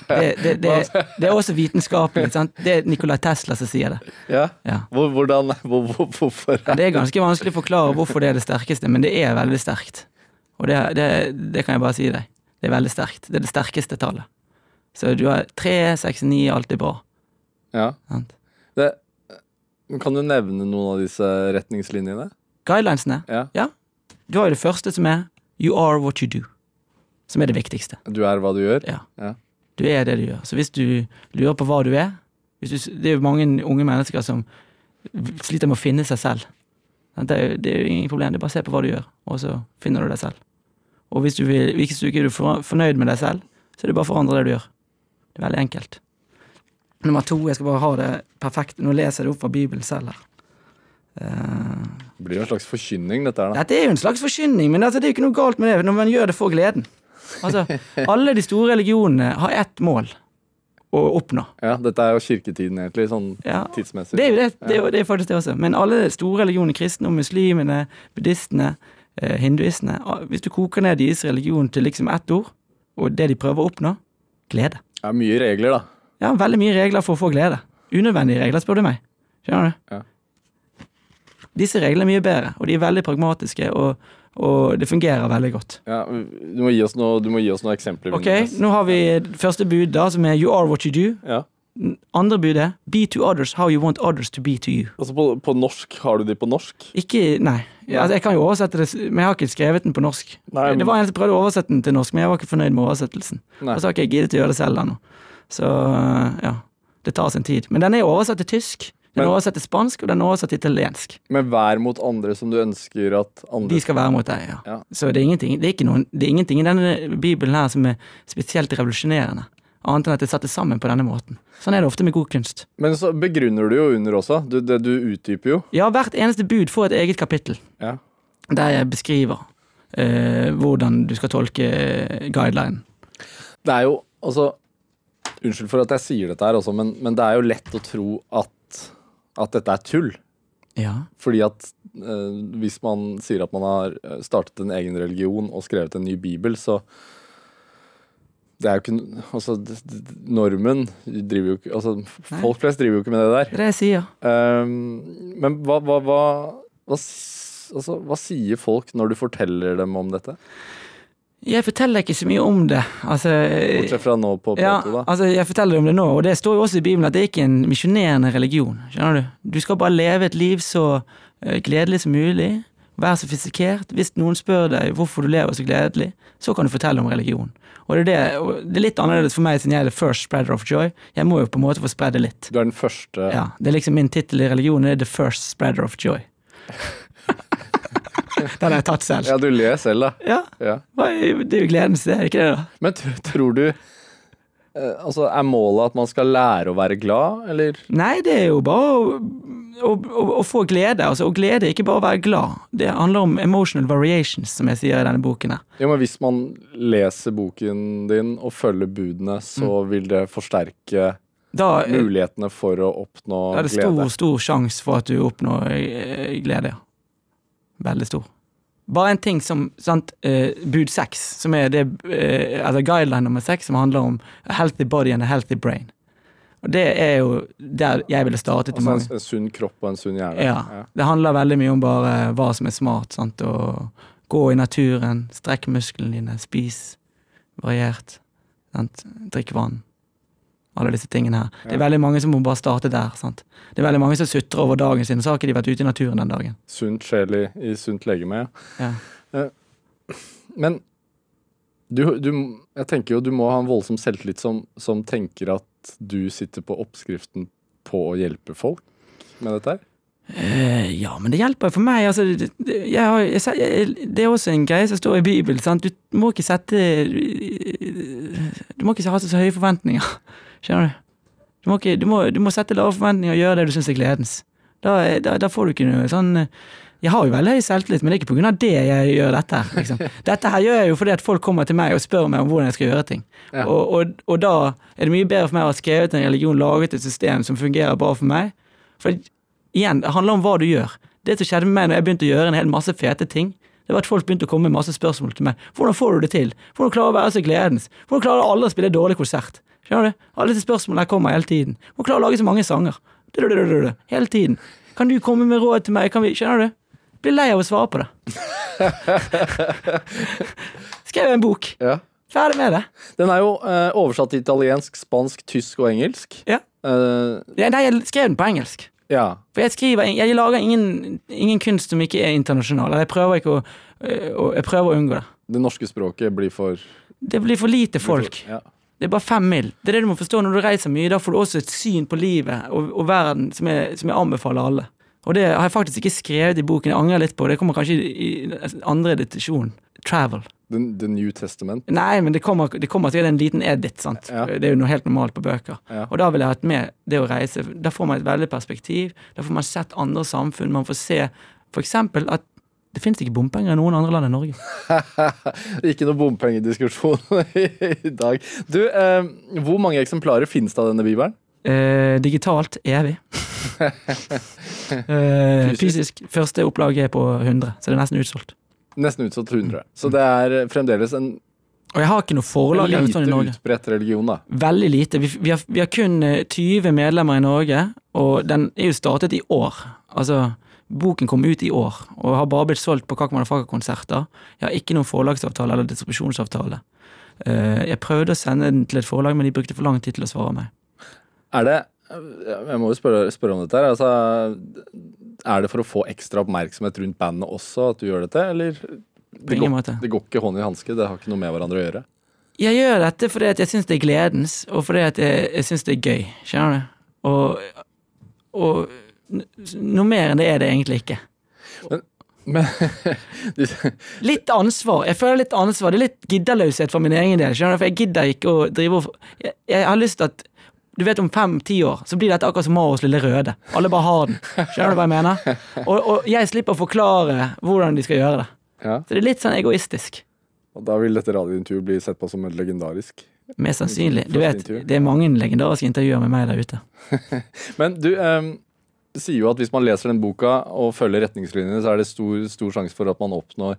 Det, det, det, det er også vitenskapelig. Sant? Det er Nikola Tesla som sier det. Ja. Ja. Hvor, hvordan, hvor, hvor, hvorfor? Ja, det er ganske vanskelig å forklare hvorfor det er det sterkeste, men det er veldig sterkt. Og det, det, det kan jeg bare si deg. Det er veldig sterkt. Det er det sterkeste tallet. Så du har tre, seks, ni, alt er bra. Ja. Kan du nevne noen av disse retningslinjene? Guidelinesene. Ja. Du har jo det første som er You are what you do. Som er det viktigste. Du er hva du gjør? Ja. Ja. Du er det du gjør. Så hvis du lurer på hva du er du, Det er jo mange unge mennesker som sliter med å finne seg selv. Det er, det er jo ingen problem. Det er bare å se på hva du gjør, og så finner du deg selv. Og hvis du, vil, hvis du ikke er for- fornøyd med deg selv, så er det bare å forandre det du gjør. Det er veldig enkelt. Nummer to, jeg skal bare ha det perfekt. Nå leser jeg det opp fra Bibelen selv her. Uh, Det blir jo en slags forkynning, dette her. dette er jo en slags forkynning, men altså, det er jo ikke noe galt med det når man gjør det for gleden. Altså, Alle de store religionene har ett mål å oppnå. Ja, Dette er jo kirketiden, egentlig, sånn Ja, tidsmessig. Det er jo det, det, er, det er faktisk det også. Men alle de store religioner, kristne og muslimene, buddhistene, eh, hinduistene Hvis du koker ned deres religion til liksom ett ord, og det de prøver å oppnå glede. Ja, mye regler, da. Ja, veldig mye regler for å få glede. Unødvendige regler, spør du meg. Skjønner du? Ja. Disse reglene er mye bedre, og de er veldig pragmatiske, og, og det fungerer veldig godt. Ja, du, må gi oss noe, du må gi oss noen eksempler. Ok, nå har vi første bud, da, som er you are what you do. Ja. Andre budet be to others how you want others to be to you. Altså på, på norsk, har du de på norsk? Ikke Nei. Ja, altså, jeg kan jo oversette det, men jeg har ikke skrevet den på norsk. Nei, men- Det var en som prøvde å oversette den til norsk, men jeg var ikke fornøyd med oversettelsen. Nei. Og så har ikke jeg giddet å gjøre det selv ennå. Så ja, det tar sin tid. Men den er oversatt til tysk, den er oversatt til spansk, og den er oversatt til italiensk. Men vær mot andre som du ønsker at andre De skal være mot deg, ja. Ja. Så det er, ingenting, det, er noen, det er ingenting i denne bibelen her som er spesielt revolusjonerende. Annet enn at det er satt sammen på denne måten. Sånn er det ofte med god kunst. Men så begrunner du jo under også. Du, det, du utdyper jo. Ja, hvert eneste bud får et eget kapittel. Ja. der jeg beskriver uh, hvordan du skal tolke eh, guidelinen. Det er jo altså Unnskyld for at jeg sier dette her også, men, men det er jo lett å tro at, at dette er tull. Ja. Fordi at eh, hvis man sier at man har eh, startet en egen religion og skrevet en ny bibel, så det er jo ikke Altså, normen driver jo ikke Altså, folk flest driver jo ikke med det der. Det er det jeg sier. Um, men hva, hva, hva, altså, hva sier folk når du forteller dem om dette? Jeg forteller ikke så mye om det. Altså, Bortsett fra nå på ja, Plato, da. altså, jeg forteller om det nå, og det står jo også i Bibelen at det er ikke en misjonerende religion. Skjønner du? Du skal bare leve et liv så eh, gledelig som mulig. Vær sofistikert. Hvis noen spør deg hvorfor du lever så gledelig, så kan du fortelle om religion. Og det er, det, det er litt annerledes for meg siden jeg er the first spreader of joy. Jeg må jo på en måte få spre det litt. Du er den første Ja, Det er liksom min tittel i religionen, det er the first spreader of joy. Den har jeg tatt selv. Ja, du ler selv, da. Ja, Ja. det er jo gledens det, er ikke det? da? Men tror du eh, Altså, er målet at man skal lære å være glad, eller? Nei, det er jo bare å, å, å, å få glede. Altså, og glede er ikke bare å være glad. Det handler om emotional variations, som jeg sier i denne boken. her. Jo, men hvis man leser boken din og følger budene, så Mm. vil det forsterke Da, mulighetene for å oppnå da er det glede. stor, stor sjanse for at du oppnår eh, glede, ja. Veldig stor. Bare en ting som sant, eh, bud seks, som er det, eh, altså guideline nummer seks, som handler om a healthy body and a healthy brain. Og det er jo der jeg ville startet. Altså mange. en, en sunn kropp og en sunn hjerne. Ja. Det handler veldig mye om bare hva som er smart. Sant? Å gå i naturen, strekk musklene dine, spis variert. Sant? Drikk vann. Alle disse tingene her. Det er veldig mange som må bare starte der. Sant? Det er veldig mange som sutrer over dagen sin, så har ikke de vært ute i naturen den dagen. Sunt sjel i, i sunt legeme. ja. Ja. Men du, du, jeg tenker jo du må ha en voldsom selvtillit som, som tenker at du sitter på oppskriften på å hjelpe folk med dette her. Uh, ja, men det hjelper for meg. Altså, det, jeg har, jeg, jeg, det er også en greie som står i Bibelen. Sant? Du må ikke sette Du må ikke ha så høye forventninger. Skjønner du? Du må, ikke, du må, du må sette lave forventninger og gjøre det du syns er gledens. Da, er- da, da får du ikke noe sånn eh, Jeg har jo veldig høy selvtillit, men det er ikke av det jeg gjør dette. her, Liksom. Dette her gjør jeg jo fordi at folk kommer til meg og spør meg om hvordan jeg skal gjøre ting. Ja. Og, og, og da er det mye bedre for meg å ha skrevet en religion, laget et system som fungerer bra for meg. For igjen, det handler om hva du gjør. Det som skjedde med meg når jeg begynte å gjøre en hel masse fete ting, det var at folk begynte å komme med masse spørsmål til meg. Hvordan får du det til? Hvordan klarer du å være så gledens? Hvordan klarer aldri å spille dårlig konsert? Skjønner du? Alle disse spørsmålene kommer hele tiden. Må klare å lage så mange sanger? Hele tiden. Kan du komme med råd til meg? Kan vi, skjønner du? Blir lei av å svare på det. Skrev en bok. Ja. Ferdig med det. Den er jo uh, oversatt til italiensk, spansk, tysk og engelsk. Ja. Uh, Nei, jeg skrev den på engelsk. ja. For jeg skriver, jeg lager ingen, ingen kunst som ikke er internasjonal. Jeg prøver ikke å, å, jeg prøver å unngå det. Det norske språket blir for Det blir for lite folk. Ja. Det er bare fem mil. Det er det du må forstå når du reiser mye. Da får du også et syn på livet og, og verden som jeg, som jeg anbefaler alle. Og det har jeg faktisk ikke skrevet i boken. Jeg angrer litt på det. Det kommer kanskje i, i andre editasjon. Travel. The, the New Testament. Nei, men det kommer, det kommer til en liten edit. sant? Ja. Det er jo noe helt normalt på bøker. Ja. Og da vil jeg hatt med det å reise. Da får man et veldig perspektiv. Da får man sett andre samfunn. Man får se f.eks. at det finnes ikke bompenger i noen andre land enn Norge. Ikke noe bompengediskusjon i dag. Du, eh, hvor mange eksemplarer finnes det av denne bibelen? Eh, digitalt evig. eh, fysisk. Første opplag er på 100, så det er nesten utsolgt. Nesten utsolgt 100. Så det er fremdeles en, Og jeg har ikke noe forlag lite sånn i Norge. utbredt religion, da. Veldig lite. Vi, vi, har, vi har kun eh, 20 medlemmer i Norge, og den er jo startet i år. Altså, boken kom ut i år, og har bare blitt solgt på Kak Motherfucker-konserter. Jeg har ikke noen forlagsavtale eller distribusjonsavtale. Eh, jeg prøvde å sende den til et forlag, men de brukte for lang tid til å svare meg. Er det Jeg må jo spørre, spørre om dette her. Altså, er det for å få ekstra oppmerksomhet rundt bandet også at du gjør dette, eller? Det går, det går ikke hånd i hanske, det har ikke noe med hverandre å gjøre. Jeg gjør dette fordi jeg syns det er gledens, og fordi jeg, jeg syns det er gøy. Skjønner du? Og, og noe mer enn det er det egentlig ikke. Men du, Litt ansvar. Jeg føler litt ansvar. Det er litt gidderløshet for min egen del. Skjønner du? For jeg gidder ikke å drive og Jeg, jeg har lyst til at du vet Om fem-ti år så blir dette akkurat som Marios lille røde. Alle bare har den. Skjønner du hva jeg mener? Og, og jeg slipper å forklare hvordan de skal gjøre det. ja, Så det er litt sånn egoistisk. og da vil dette radiointervjuet bli sett på som et legendarisk. Mest sannsynlig. Du vet, det er mange legendariske intervjuer med meg der ute. Men du eh, det sier jo at hvis man leser den boka og følger retningslinjene, så er det stor, stor sjanse for at man oppnår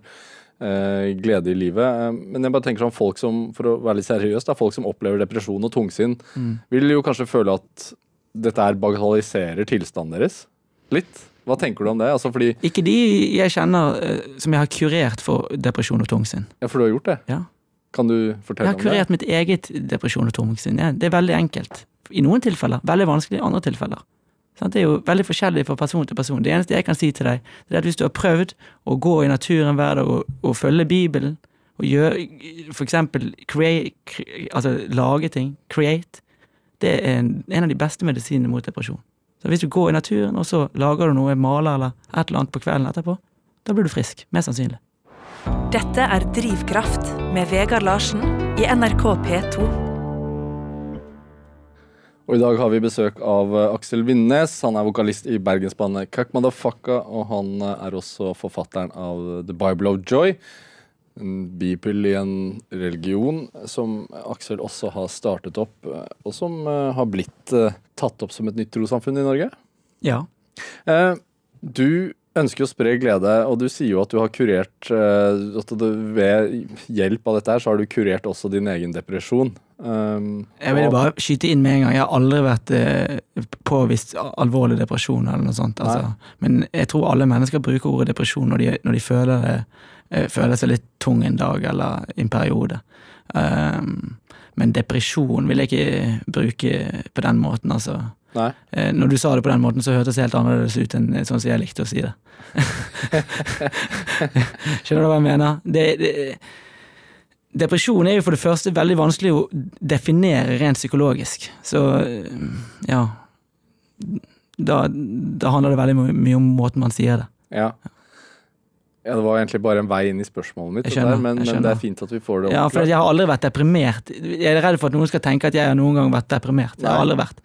eh, glede i livet. Eh, men jeg bare tenker sånn folk som, for å være litt seriøs, da, folk som opplever depresjon og tungsinn, vil jo kanskje føle at dette her bagatelliserer tilstanden deres litt. Hva Hva tenker du om det? Altså fordi, Ikke de jeg kjenner eh, som jeg har kurert for depresjon og tungsinn. ja, for du har gjort det. Ja. Kan du fortelle om det? Jeg har kurert mitt eget depresjon og tungsinn. Ja, det er veldig enkelt. I noen tilfeller. Veldig vanskelig i andre tilfeller. Det er jo veldig forskjellig fra person til person. Det eneste jeg kan si til deg, det er at hvis du har prøvd å gå i naturen hver dag og, og følge Bibelen, og gjøre for eksempel altså lage ting, create, det er en, en av de beste medisinene mot depresjon. Så hvis du går i naturen, og så lager du noe, maler eller et eller annet på kvelden etterpå, da blir du frisk. Mest sannsynlig. Dette er Drivkraft med Vegard Larsen i NRK P2. Og i dag har vi besøk av eh, Aksel Vindnes. Han er vokalist i bergensbandet Cuck Motherfucka, og han eh, er også forfatteren av The Bible of Joy. En bibel i en religion som Aksel også har startet opp, eh, og som har blitt tatt opp som et nytt trossamfunn i Norge. Ja. Du ønsker å spre glede, og du sier jo at du har kurert eh, at du, Ved hjelp av dette her, så har du kurert også din egen depresjon. Um, Jeg vil og- bare skyte inn med en gang. Jeg har aldri vært eh, påvist alvorlig depresjon eller noe sånt. Altså. Men jeg tror alle mennesker bruker ordet depresjon når de, når de føler, det, eh, føler seg litt tung en dag eller en periode. Um, men depresjon vil jeg ikke bruke på den måten, altså. Nei. Eh, Når du sa det på den måten, så hørtes det helt annerledes ut enn sånn som jeg likte å si det. Skjønner du hva jeg mener? Det, det, depresjon er jo for det første veldig vanskelig å definere rent psykologisk. Så ja Da, da handler det veldig mye om måten man sier det. Ja. Ja. Det var egentlig bare en vei inn i spørsmålet mitt, skjønner, der, men, men det er fint at vi får det Ja, for jeg har aldri vært deprimert. Jeg er redd for at noen skal tenke at jeg har noen gang vært deprimert. Jeg har aldri vært.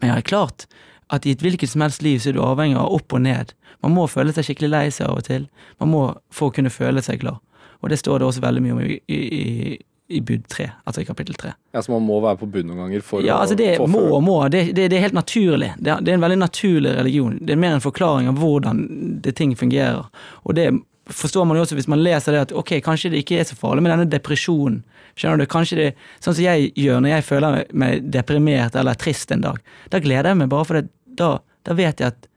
Men jeg har klart at i et hvilket som helst liv så er du avhengig av opp og ned. Man må føle seg skikkelig lei seg av og til. Man må for å kunne føle seg glad. Og det står det også veldig mye om i, i, i, bud tre, altså i kapittel tre. Ja, så man må være på bunn noen ganger for Ja, å altså det er må og må. Det, det, det er helt naturlig. Det er, det er en veldig naturlig religion. Det er mer en forklaring av hvordan det ting fungerer. Og det forstår man jo også hvis man leser det at ok, kanskje det ikke er så farlig med denne depresjonen. Skjønner du? Kanskje det, Sånn som jeg gjør når jeg føler meg deprimert eller trist en dag. Da gleder jeg meg bare for det. Da, da vet jeg at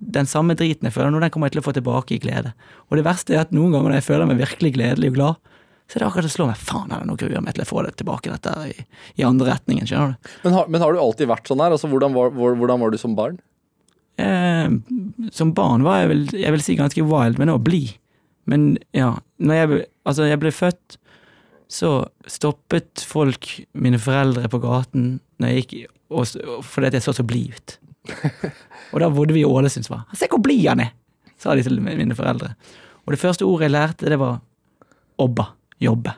den samme driten jeg føler nå, den kommer jeg til å få tilbake i glede. Og det verste er at noen ganger når jeg føler meg virkelig gledelig og glad, så det er akkurat å slå meg faen noe gruer meg til å få det tilbake dette i, i andre retningen. Skjønner du? Men har, men har du alltid vært sånn her? Altså, hvordan, var, hvordan var du som barn? Eh, som barn var jeg vel jeg vil si ganske wild, men også blid. Men ja, når jeg, altså jeg ble født, så stoppet folk mine foreldre på gaten når jeg gikk, og, fordi jeg så så blid ut. Og da bodde vi i Ålesundsva. Se hvor blid han er! sa de til mine foreldre. Og det første ordet jeg lærte, det var obba. Jobbe.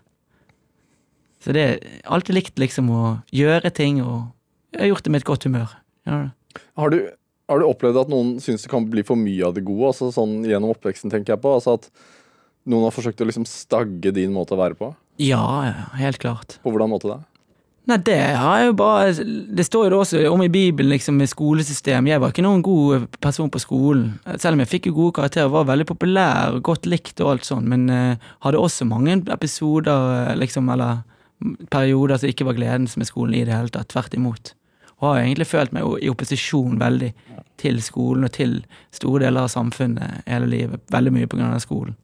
Så det er alltid likt liksom å gjøre ting, og jeg har gjort det med et godt humør. Ja, Har du, har du opplevd at noen syns det kan bli for mye av det gode? Altså sånn Gjennom oppveksten, tenker jeg på. Altså At noen har forsøkt å liksom stagge din måte å være på? ja, helt klart. På hvordan måte da? Nei, det har jeg jo bare Det står jo det også om i Bibelen, liksom, med skolesystem. Jeg var ikke noen god person på skolen. Selv om jeg fikk jo gode karakterer, var veldig populær og godt likt og alt sånt, men uh, hadde også mange episoder, eh, liksom, eller perioder som ikke var gledens med skolen i det hele tatt. Tvert imot. Og har egentlig følt meg i opposisjon veldig til skolen og til store deler av samfunnet hele livet. Veldig mye på grunn av skolen.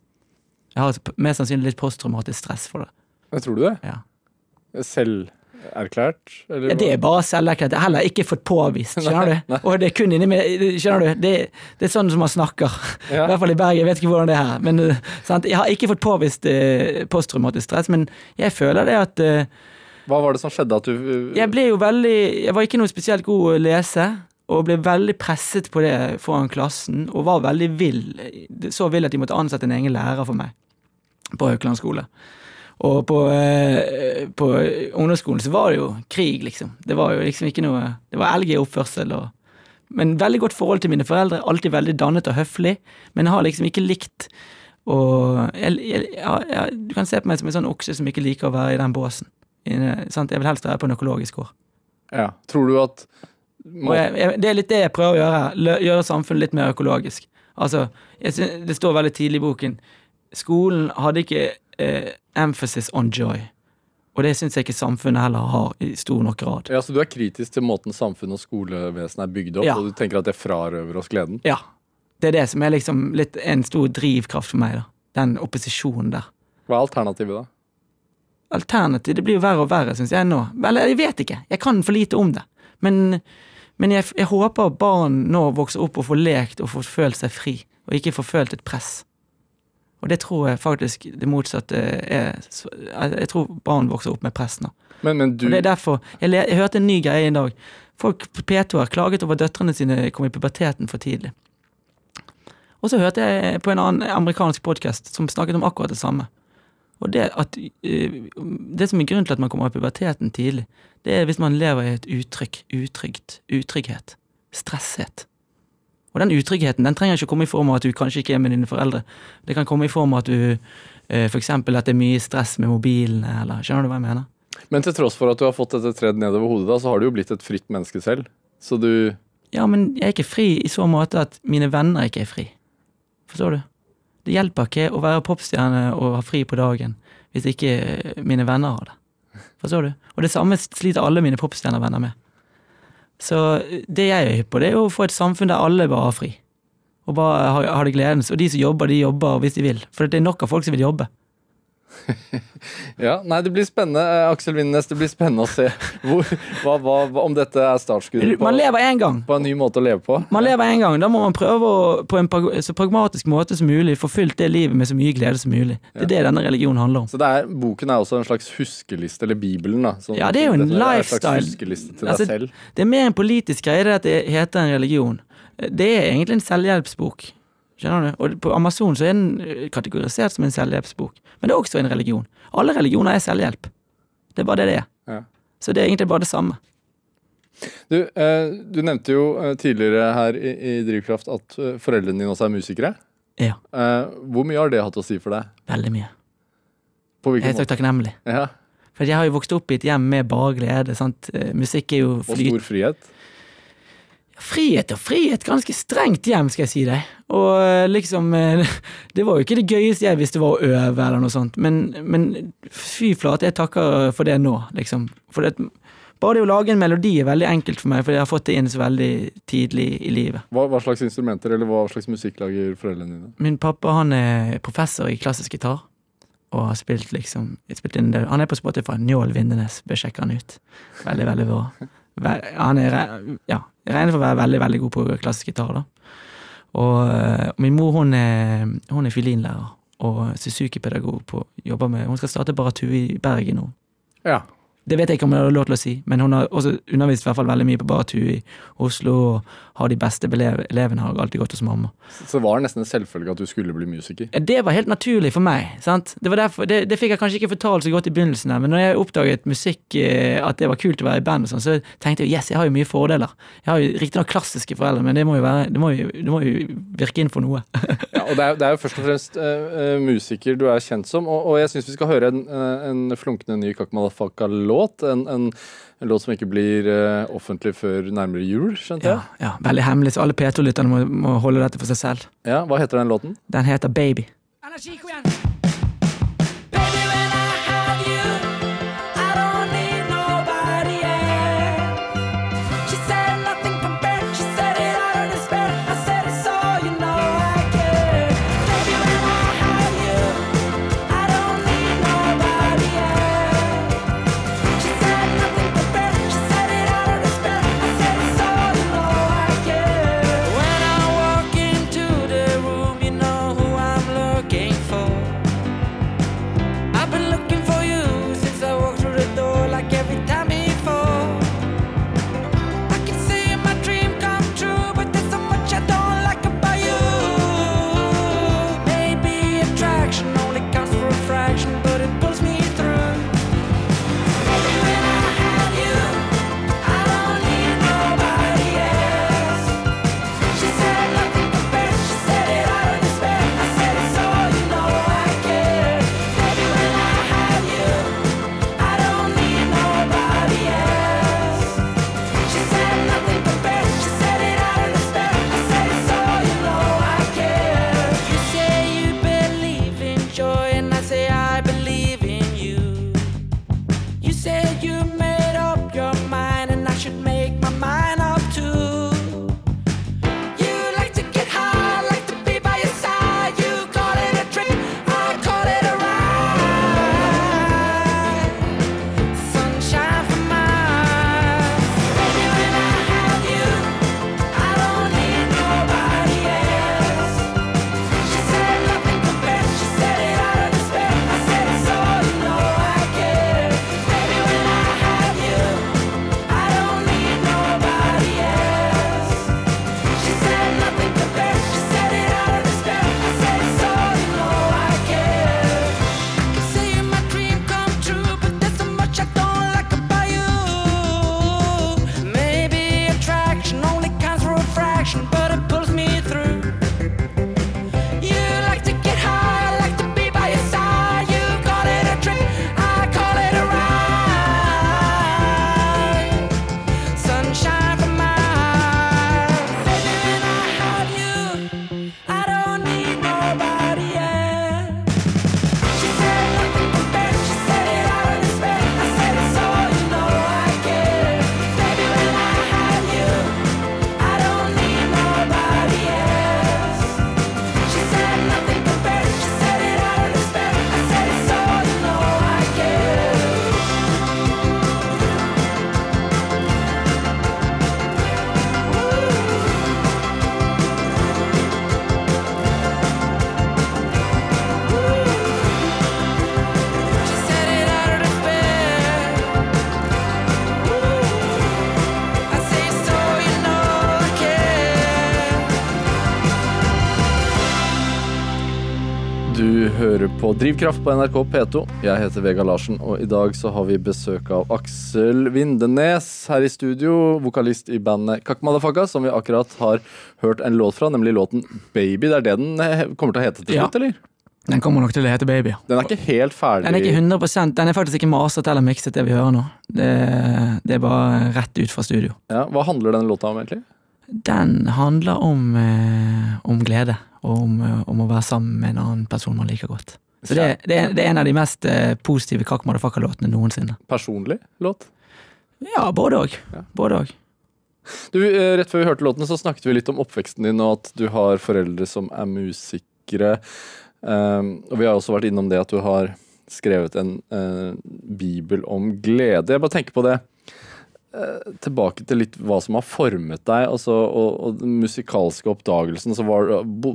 Jeg har mest sannsynlig litt posttraumatisk stress for det. Men tror du det? Ja. Selverklært? Eller det er bare selverklært. Jeg har heller ikke fått påvist, skjønner du. Og det er kun inni meg, skjønner du. Det, det er sånn som man snakker. Ja. I hvert fall i Bergen, jeg vet ikke hvordan det er her. Men eh, sant? jeg har ikke fått påvist eh, posttraumatisk stress, men jeg føler det at eh, Hva var det som skjedde at du uh, jeg ble jo veldig Jeg var ikke noe spesielt god å lese, og ble veldig presset på det foran klassen, og var veldig vill. Så vill at de måtte ansette en egen lærer for meg på Haukeland skole. Og på, eh, på ungdomsskolen så var det jo krig, liksom. Det var jo liksom ikke noe Det var elg i oppførsel og Men veldig godt forhold til mine foreldre. Alltid veldig dannet og høflig, men jeg har liksom ikke likt jeg, jeg, ja, Du kan se på meg som en sånn okse som ikke liker å være i den båsen. Jeg vil helst være på en økologisk gård. Ja. Tror du at må... det er litt det jeg prøver å gjøre. her. gjøre samfunnet litt mer økologisk. Altså, Det står veldig tidlig i boken Skolen hadde ikke eh, emphasis on joy. Og det syns jeg ikke samfunnet heller har i stor nok grad. Ja, Så du er kritisk til måten samfunnet og skolevesenet er bygd opp, Ja. og du tenker at det frarøver oss gleden? Ja. Det er det som er liksom litt en stor drivkraft for meg, da. Den opposisjonen der. Hva er alternativet, da? Alternativ Det blir jo verre og verre, syns jeg nå. Eller jeg vet ikke. Jeg kan for lite om det. Men, men jeg, jeg håper barn nå vokser opp og får lekt og får følt seg fri, og ikke får følt et press. Og det tror jeg faktisk det motsatte er Jeg tror barn vokser opp med press nå. Men, men du Og det er derfor jeg, jeg hørte en ny greie en dag. Folk på P2 har klaget over døtrene sine kom i puberteten for tidlig. Og så hørte jeg på en annen amerikansk podkast som snakket om akkurat det samme. Og det at eh, Det som er grunnen til at man kommer i puberteten tidlig, det er hvis man lever i et uttrykk, utrygt, utrygghet, stresshet. Og den utryggheten den trenger ikke komme i form av at du kanskje ikke er med dine foreldre. Det kan komme i form av at du f.eks. for eksempel at det er mye stress med mobilene, eller Skjønner du hva jeg mener? Men til tross for at du har fått dette tredd nedover hodet, da, så har du jo blitt et fritt menneske selv. Så du Ja, men jeg er ikke fri i så måte at mine venner ikke er fri. Forstår du? Det hjelper ikke å være popstjerne og ha fri på dagen hvis ikke mine venner har det. Forstår du? Og det samme sliter alle mine popstjernevenner med. Så det jeg er hypp på, det er å få et samfunn der alle bare har fri. Og bare har det gledens. Og de som jobber, de jobber hvis de vil. For det er nok av folk som vil jobbe. Ja, nei, det blir spennende. eh, Aksel Winnes, det blir spennende å se hvor, hva, hva, om dette er startskuddet på, Man lever en, gang. på en ny måte å leve på. Man lever en gang, da må man prøve å på en så pragmatisk måte som mulig få fylt det livet med så mye glede som mulig. Det er det denne religionen handler om. Så det er, boken er også en slags huskeliste, eller Bibelen, da. Sånn- Ja, det er jo en dette En lifestyle. slags huskeliste til Altså. Det er mer en politisk greie det at det heter en religion. Det er egentlig en selvhjelpsbok. Skjønner du? Og på Amazon så er den eh, kategorisert som en selvhjelpsbok. Men det er også en religion. Alle religioner er selvhjelp. Det er bare det det er. Ja. Så det er egentlig bare det samme. Du, eh, du nevnte jo eh, tidligere her i, Drivkraft at foreldrene dine også er musikere. Ja, Eh, hvor mye har det hatt å si for deg? veldig mye. På hvilken Jeg er så takknemlig. Ja, For jeg har jo vokst opp i et hjem med bare glede. Sant? Musikk er jo flyt. og stor frihet. Frihet og frihet, ganske strengt hjem, skal jeg si deg. Og eh, liksom eh, Det var jo ikke det gøyeste jeg visste var å øve, eller noe sånt, men, men fy flate, jeg takker for det nå, liksom. For det, bare det å lage en melodi er veldig enkelt for meg, for jeg har fått det inn så veldig tidlig i livet. Hva, hva slags instrumenter eller hva slags musikk lager foreldrene dine? Min pappa han er professor i klassisk gitar, og har spilt liksom spilt inn det. Han er på Spotify, Njål Vindenes, bør sjekke han ut. Veldig, veldig bra. Han er, ja, regner for å være veldig, veldig god på klassisk gitar, da. Og øh, min mor hun er, hun er fiolinlærer og Suzuki-pedagog på jobber med Hun skal starte Baratu i Bergen nå. Ja. Det vet jeg ikke om jeg har lov til å si, men hun har også undervist i hvert fall veldig mye på Batu i Oslo, og har de beste elev- elevene, har alltid gått hos mamma. Så var det nesten en selvfølge at du skulle bli musiker. Det var helt naturlig for meg. sant? Det, var derfor, det, det fikk jeg kanskje ikke fortalt så godt i begynnelsen, her, men når jeg oppdaget musikk, eh, at det var kult å være i band, og sånn, så tenkte jeg yes, jeg har jo mye fordeler. Jeg har jo riktignok klassiske foreldre, men det må jo, være, det må jo, det må jo virke inn for noe. Ja, og det er, det er jo først og fremst uh, musiker du er kjent som, og, og jeg syns vi skal høre en, eh, en flunkende ny Kakmalafaka-låt. En, en, en låt som ikke blir uh, offentlig før nærmere jul, skjønte Ja, jeg. ja, Veldig hemmelig, så alle P2-lytterne må, må holde dette for seg selv. Ja, Hva heter den låten? Den heter Baby. Baby, Du hører på Drivkraft på NRK P2. Jeg heter Vega Larsen, og i dag så har vi besøk av Aksel Vindenes her i studio. Vokalist i bandet Kakmadafaka, som vi akkurat har hørt en låt fra, nemlig låten Baby. Det er det den eh, kommer til å hete til Ja. slutt, eller? Den kommer nok til å hete Baby. Den er ikke helt ferdig. Den er ikke 100% Den er faktisk ikke maset eller mikset, det vi hører nå. Det, det er bare rett ut fra studio. Ja, hva handler denne låta om, egentlig? Den handler om, eh, om glede, og om, eh, om å være sammen med en annen person man liker godt. Så det, det, er, det er en av de mest eh, positive Kakk Motherfucker-låtene noensinne. Personlig låt? Ja, både òg. Ja. Både òg. Du, eh, Rett før vi hørte låten, så snakket vi litt om oppveksten din, og at du har foreldre som er musikere. Um, og vi har også vært innom det at du har skrevet en eh, bibel om glede. Jeg bare tenker på det. Eh, tilbake til litt hva som har formet deg, altså, og, og den musikalske oppdagelsen. Så var, bo,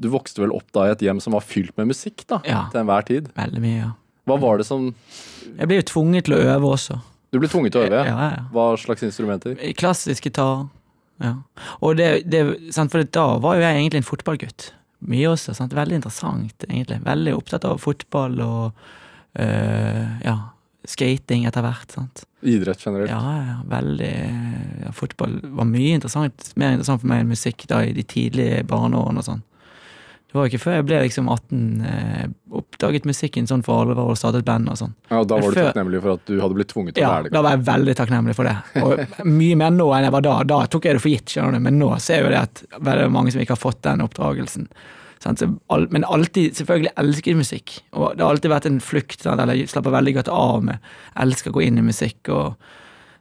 du vokste vel opp da i et hjem som var fylt med musikk, da? Ja. Til enhver tid. Veldig mye, ja. Hva var det som Jeg ble jo tvunget til å øve også. Du ble tvunget til å øve? Ja, ja, ja. Hva slags instrumenter? Klassisk gitar. Ja. Og det, det, sant, for da var jo jeg egentlig en fotballgutt. Mye også. Sant? Veldig interessant, egentlig. Veldig opptatt av fotball og øh, ja, skating etter hvert. Sant? Idrett generelt? Ja, ja, veldig ja, Fotball var mye interessant. Mer interessant for meg enn musikk da i de tidlige barneårene og sånn. Det var ikke før jeg ble liksom 18 eh, oppdaget musikken sånn for alvor og startet band og sånn. Ja, og da Men var du før- takknemlig for at du hadde blitt tvunget til å Ja, det? Ja, da var jeg veldig takknemlig for det. Og mye mer nå enn jeg var da. Da tok jeg det for gitt, skjønner du. Men nå ser jeg jo det at veldig mange som ikke har fått den oppdragelsen. Men alltid selvfølgelig jeg musikk. Og det har alltid vært en flukt. Eller slapper veldig godt av med elsker å gå inn i musikk. Og,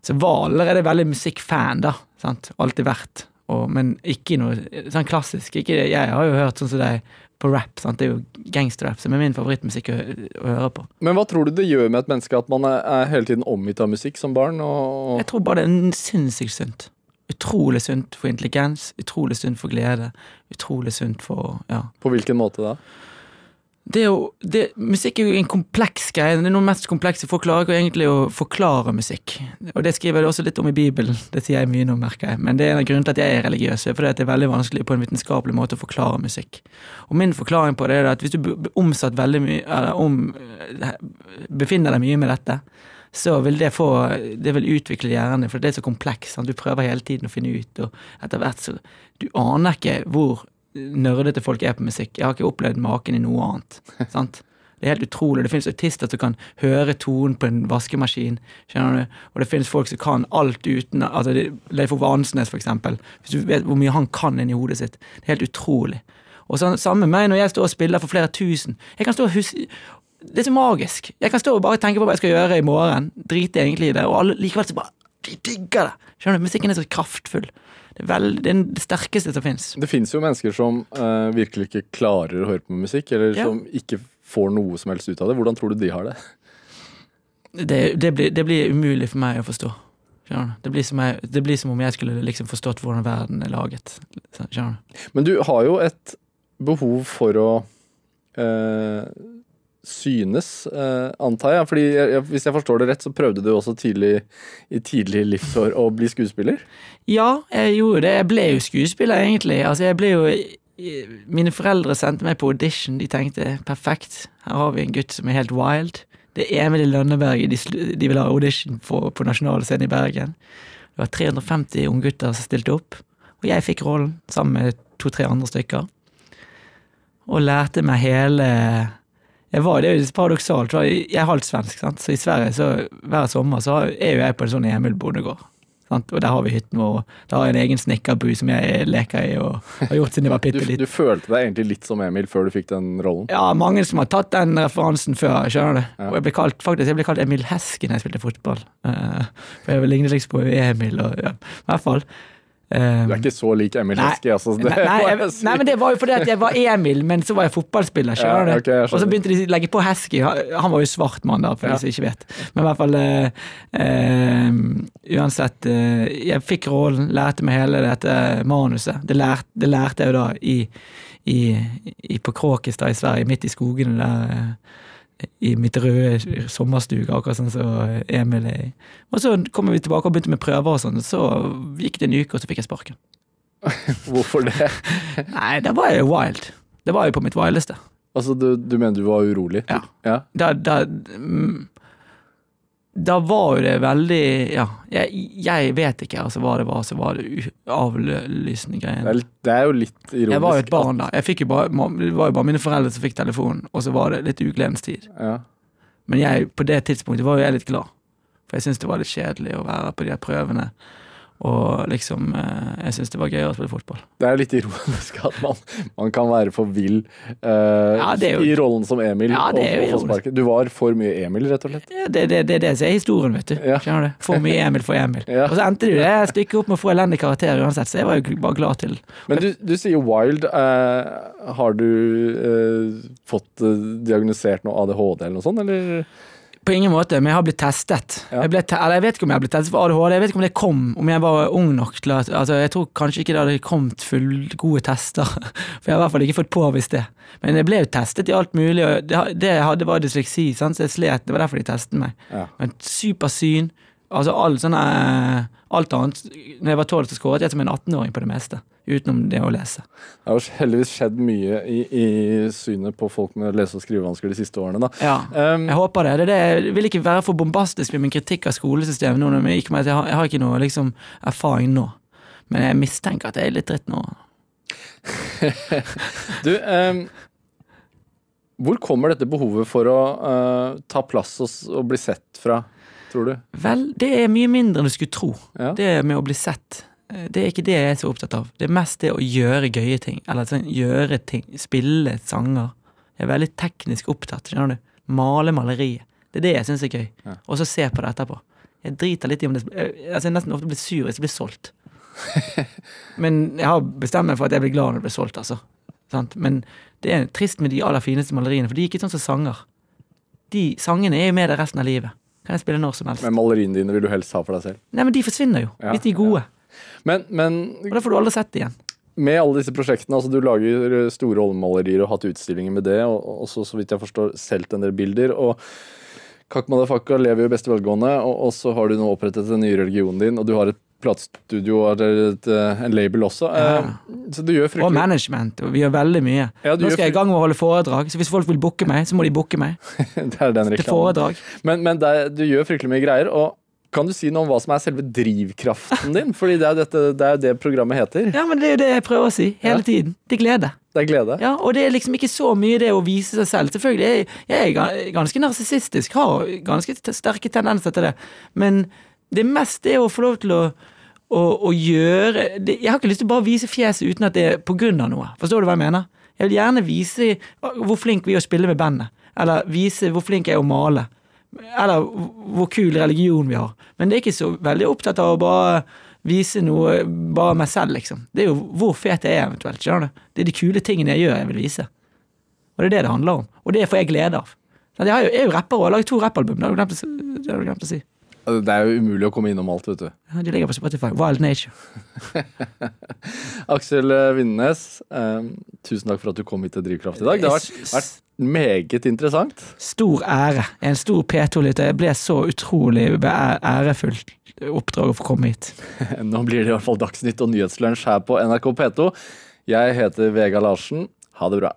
så var allerede veldig musikkfan, da. Sant? Alltid vært. Og, men ikke noe sånn klassisk. Ikke, jeg har jo hørt sånn som deg på rap. Sant? Det er jo gangsterrap som er min favorittmusikk å, å høre på. Men hva tror du det gjør med et menneske at man er, er hele tiden omgitt av musikk som barn? Og, Jeg tror bare det er sinnssykt sunt. Utrolig sunt for intelligens, utrolig sunt for glede. Utrolig sunt for ja. på hvilken måte da? Det er jo, det, musikk er jo en kompleks greie. Det er noe mest komplekse. Folk klarer ikke egentlig å forklare musikk. Og det skriver jeg også litt om i Bibelen. Det sier jeg mye nå, merker jeg. Men det er en av grunnene til at jeg er religiøs. er Fordi det er veldig vanskelig på en vitenskapelig måte å forklare musikk. Og min forklaring på det er at hvis du omsatt veldig mye Eller om eh, befinner deg mye med dette, så vil det få Det vil utvikle hjernen, for det er så komplekst. sant? Du prøver hele tiden å finne ut, og etter hvert så Du aner ikke hvor nerdete folk er på musikk. Jeg har ikke opplevd maken i noe annet. sant? Det er helt utrolig. Det finnes autister som kan høre tonen på en vaskemaskin. skjønner du? Og det finnes folk som kan alt uten altså Leif Ove Ansnes, for eksempel. Hvis du vet hvor mye han kan inni hodet sitt. Det er helt utrolig. Og så, Samme med meg når jeg står og spiller for flere tusen. Jeg kan stå og huske Det er så magisk. Jeg kan stå og bare tenke på hva jeg skal gjøre i morgen. Drite egentlig i det. Og alle, likevel så bare De digger det! Skjønner du? Musikken er så kraftfull. Det er, vel, det, er det sterkeste som fins. Det fins jo mennesker som uh, virkelig ikke klarer å høre på musikk, eller Ja. som ikke får noe som helst ut av det. Hvordan tror du de har det? det, det, blir, det blir umulig for meg å forstå. Skjønner du? Det blir, som jeg, det blir som om jeg skulle liksom forstått hvordan verden er laget. Skjønner du? Men du har jo et behov for å eh, synes, eh, antar jeg. Fordi jeg, Hvis jeg forstår det rett, så prøvde du også tidlig i tidlig livsår å bli skuespiller. Ja, jeg gjorde det. Jeg ble jo skuespiller, egentlig. Altså, jeg ble jo Mine foreldre sendte meg på audition. De tenkte perfekt, her har vi en gutt som er helt wild. Det er Emil i Lønneberg de, de vil ha audition på, på nasjonalscenen i Bergen. Det var 350 unggutter som stilte opp, og jeg fikk rollen sammen med to-tre andre stykker. Og lærte meg hele jeg var, Det er jo paradoksalt, jeg er halvt svensk, sant? så i Sverige så hver sommer så er jo jeg på en sånn Emil bondegård. Sant? Og der har vi hytten vår, der har jeg en egen snekkerbu som jeg leker i og har gjort siden jeg var Du, bitte liten. du følte deg egentlig litt som Emil før du fikk den rollen. Ja, mange som har tatt den referansen før, skjønner du. Ja. Og jeg ble kalt, faktisk, jeg ble kalt Emil Hesken når jeg spilte fotball. Uh, for jeg lignet liksom på Emil, og ja, i hvert fall. Eh, Du er ikke så lik Emil Heskey, altså. Det Nei, nei, nei, men det var jo fordi at jeg var Emil, men så var jeg fotballspiller. Ja, okay, jeg og så begynte de å legge på Hesky. Han var jo svart mann, da, for Ja. de som ikke vet. Men i hvert fall eh, Uansett, eh, jeg fikk rollen, lærte meg hele dette manuset. Det, lærte, det lærte jeg jo da i, i, i på Kråkestad i Sverige, midt i skogene der. I mitt røde sommerstuge, akkurat sånn som Emil er i. Og så kommer vi tilbake og begynte med prøver og sånn, så gikk det en uke, og så fikk jeg sparken. Hvorfor det? Nei, da var jo wild. Det var jo på mitt wildeste. Altså, du, du mener du var urolig? Ja. ja. Da, da, mm, da var jo det veldig Ja, jeg, jeg vet ikke altså, hva det var som var det greiene Det, det er jo litt ironisk. Jeg var jo et barn da. Jeg bare, det var jo bare mine foreldre som fikk telefonen, og så var det litt ugledens tid. Ja. Men jeg, på det tidspunktet var jo jeg litt glad. For jeg syntes det var litt kjedelig å være på de prøvene. Og liksom eh, Jeg syns det var gøy å spille fotball. Det er litt ironisk at man, man kan være for vill uh, Ja, er jo- i rollen som Emil. Ja, det er jo. Du var for mye Emil, rett og slett. Ja, Det det, det, er det er historien, vet du. Ja. Skjønner du? For mye Emil for Emil. Ja. Og så endte det jo det stykket opp med å få elendig karakter uansett, så jeg var jo bare glad til Men du, du sier wild. Uh, har du uh, fått diagnosert noe ADHD eller noe sånt, eller? På ingen måte, men jeg har blitt testet. Ja. Jeg, ble te eller jeg vet ikke om jeg har blitt testet for ADHD, jeg vet ikke om det kom om jeg var ung nok til at altså, Jeg tror kanskje ikke det hadde kommet fullgode tester, for jeg har i hvert fall ikke fått påvist det. Men jeg ble jo testet i alt mulig, og det, det jeg hadde var dysleksi, sant? så jeg slet. Det var derfor de testet meg. Ja. Men supersyn, altså alt sånn alt annet. Når jeg var tolv, så skåret jeg som en 18-åring på det meste, utenom det å lese. Det har heldigvis skjedd mye i, i synet på folk med lese- og skrivevansker de siste årene. da. Ja. Um, Jeg håper det. det, det. Jeg vil ikke være for bombastisk med min kritikk av skolesystemet nå, jeg, jeg, har, jeg har ikke noe liksom, erfaring nå. Men jeg mistenker at jeg er litt dritt nå. Du, um, hvor kommer dette behovet for å uh, ta plass og, og bli sett fra, tror du? Vel, det er mye mindre enn du skulle tro. Ja. Det med å bli sett. Eh, Det er ikke det jeg er så opptatt av. Det er mest det å gjøre gøye ting. Eller sånn, gjøre ting. Spille sanger. Jeg er veldig teknisk opptatt. skjønner du? Male maleriet. Det er det jeg syns er gøy. Ja. Og så se på det etterpå. Jeg driter litt i om det altså, Jeg nesten ofte blir sur hvis det blir solgt. Men jeg har bestemt meg for at jeg blir glad når det blir solgt, altså. Sant? Men det er trist med de aller fineste maleriene, for de er ikke sånn som sanger. De sangene er jo med deg resten av livet. Kan jeg spille når som helst. Men maleriene dine vil du helst ha for deg selv. Nei, men de forsvinner jo, Ja, hvis de er gode. Men, men Og det får du aldri sett igjen. med alle disse prosjektene, altså du lager store oljemalerier og hatt utstillinger med det, og og så vidt jeg forstår, solgt en del bilder. og Kak Madafaka lever jo i beste velgående, og, og så har du nå opprettet den nye religionen din, og du har et platestudio og eh, en label også. Ja. Eh, Så du gjør Og management. og Vi gjør veldig mye. Ja, Nå skal jeg i gang med å holde foredrag, så hvis folk vil booke meg, så må de booke meg Det er den til foredrag. Men, men det, du gjør fryktelig mye greier. og kan du si noe om hva som er selve drivkraften din? Fordi det er dette, det, er jo det programmet heter. Ja, men det er jo det jeg prøver å si hele Ja. tiden. Det er glede. Det er glede. Ja, og det er liksom ikke så mye det å vise seg selv. Selvfølgelig, jeg, jeg er ganske narsissistisk, har ganske sterke tendenser til det. Men det er mest det å få lov til å, å, å gjøre det, Jeg har ikke lyst til å bare vise fjeset uten at det er på grunn av noe. Forstår du hva jeg mener? Jeg vil gjerne vise hvor flink vi er å spille med bandet. Eller vise hvor flink jeg er å male. Eller hvor kul religion vi har. Men det er ikke så veldig opptatt av å bare vise noe bare meg selv, liksom. Det er jo hvor fet jeg er, eventuelt. skjønner du? Det er de kule tingene jeg gjør, jeg vil vise. Og det er det det handler om. Og det får jeg glede av. Jeg, jo, jeg er jo rapper og har laget to rappalbum. Det har du glemt å, si- det. Altså, Det er jo umulig å komme innom alt, vet du. Ja, De ligger på Spotify. Wild Nature. Aksel Vindnes, Vindenes, eh, tusen takk for at du kom hit til Drivkraft i dag. Det har vært, vært meget interessant. Stor ære. En stor P2-lytter. Jeg ble så utrolig ærefullt oppdrag å få komme hit. Nå blir det i hvert fall Dagsnytt og Nyhetslunsj her på NRK P2. Jeg heter Vega Larsen. Ha det bra.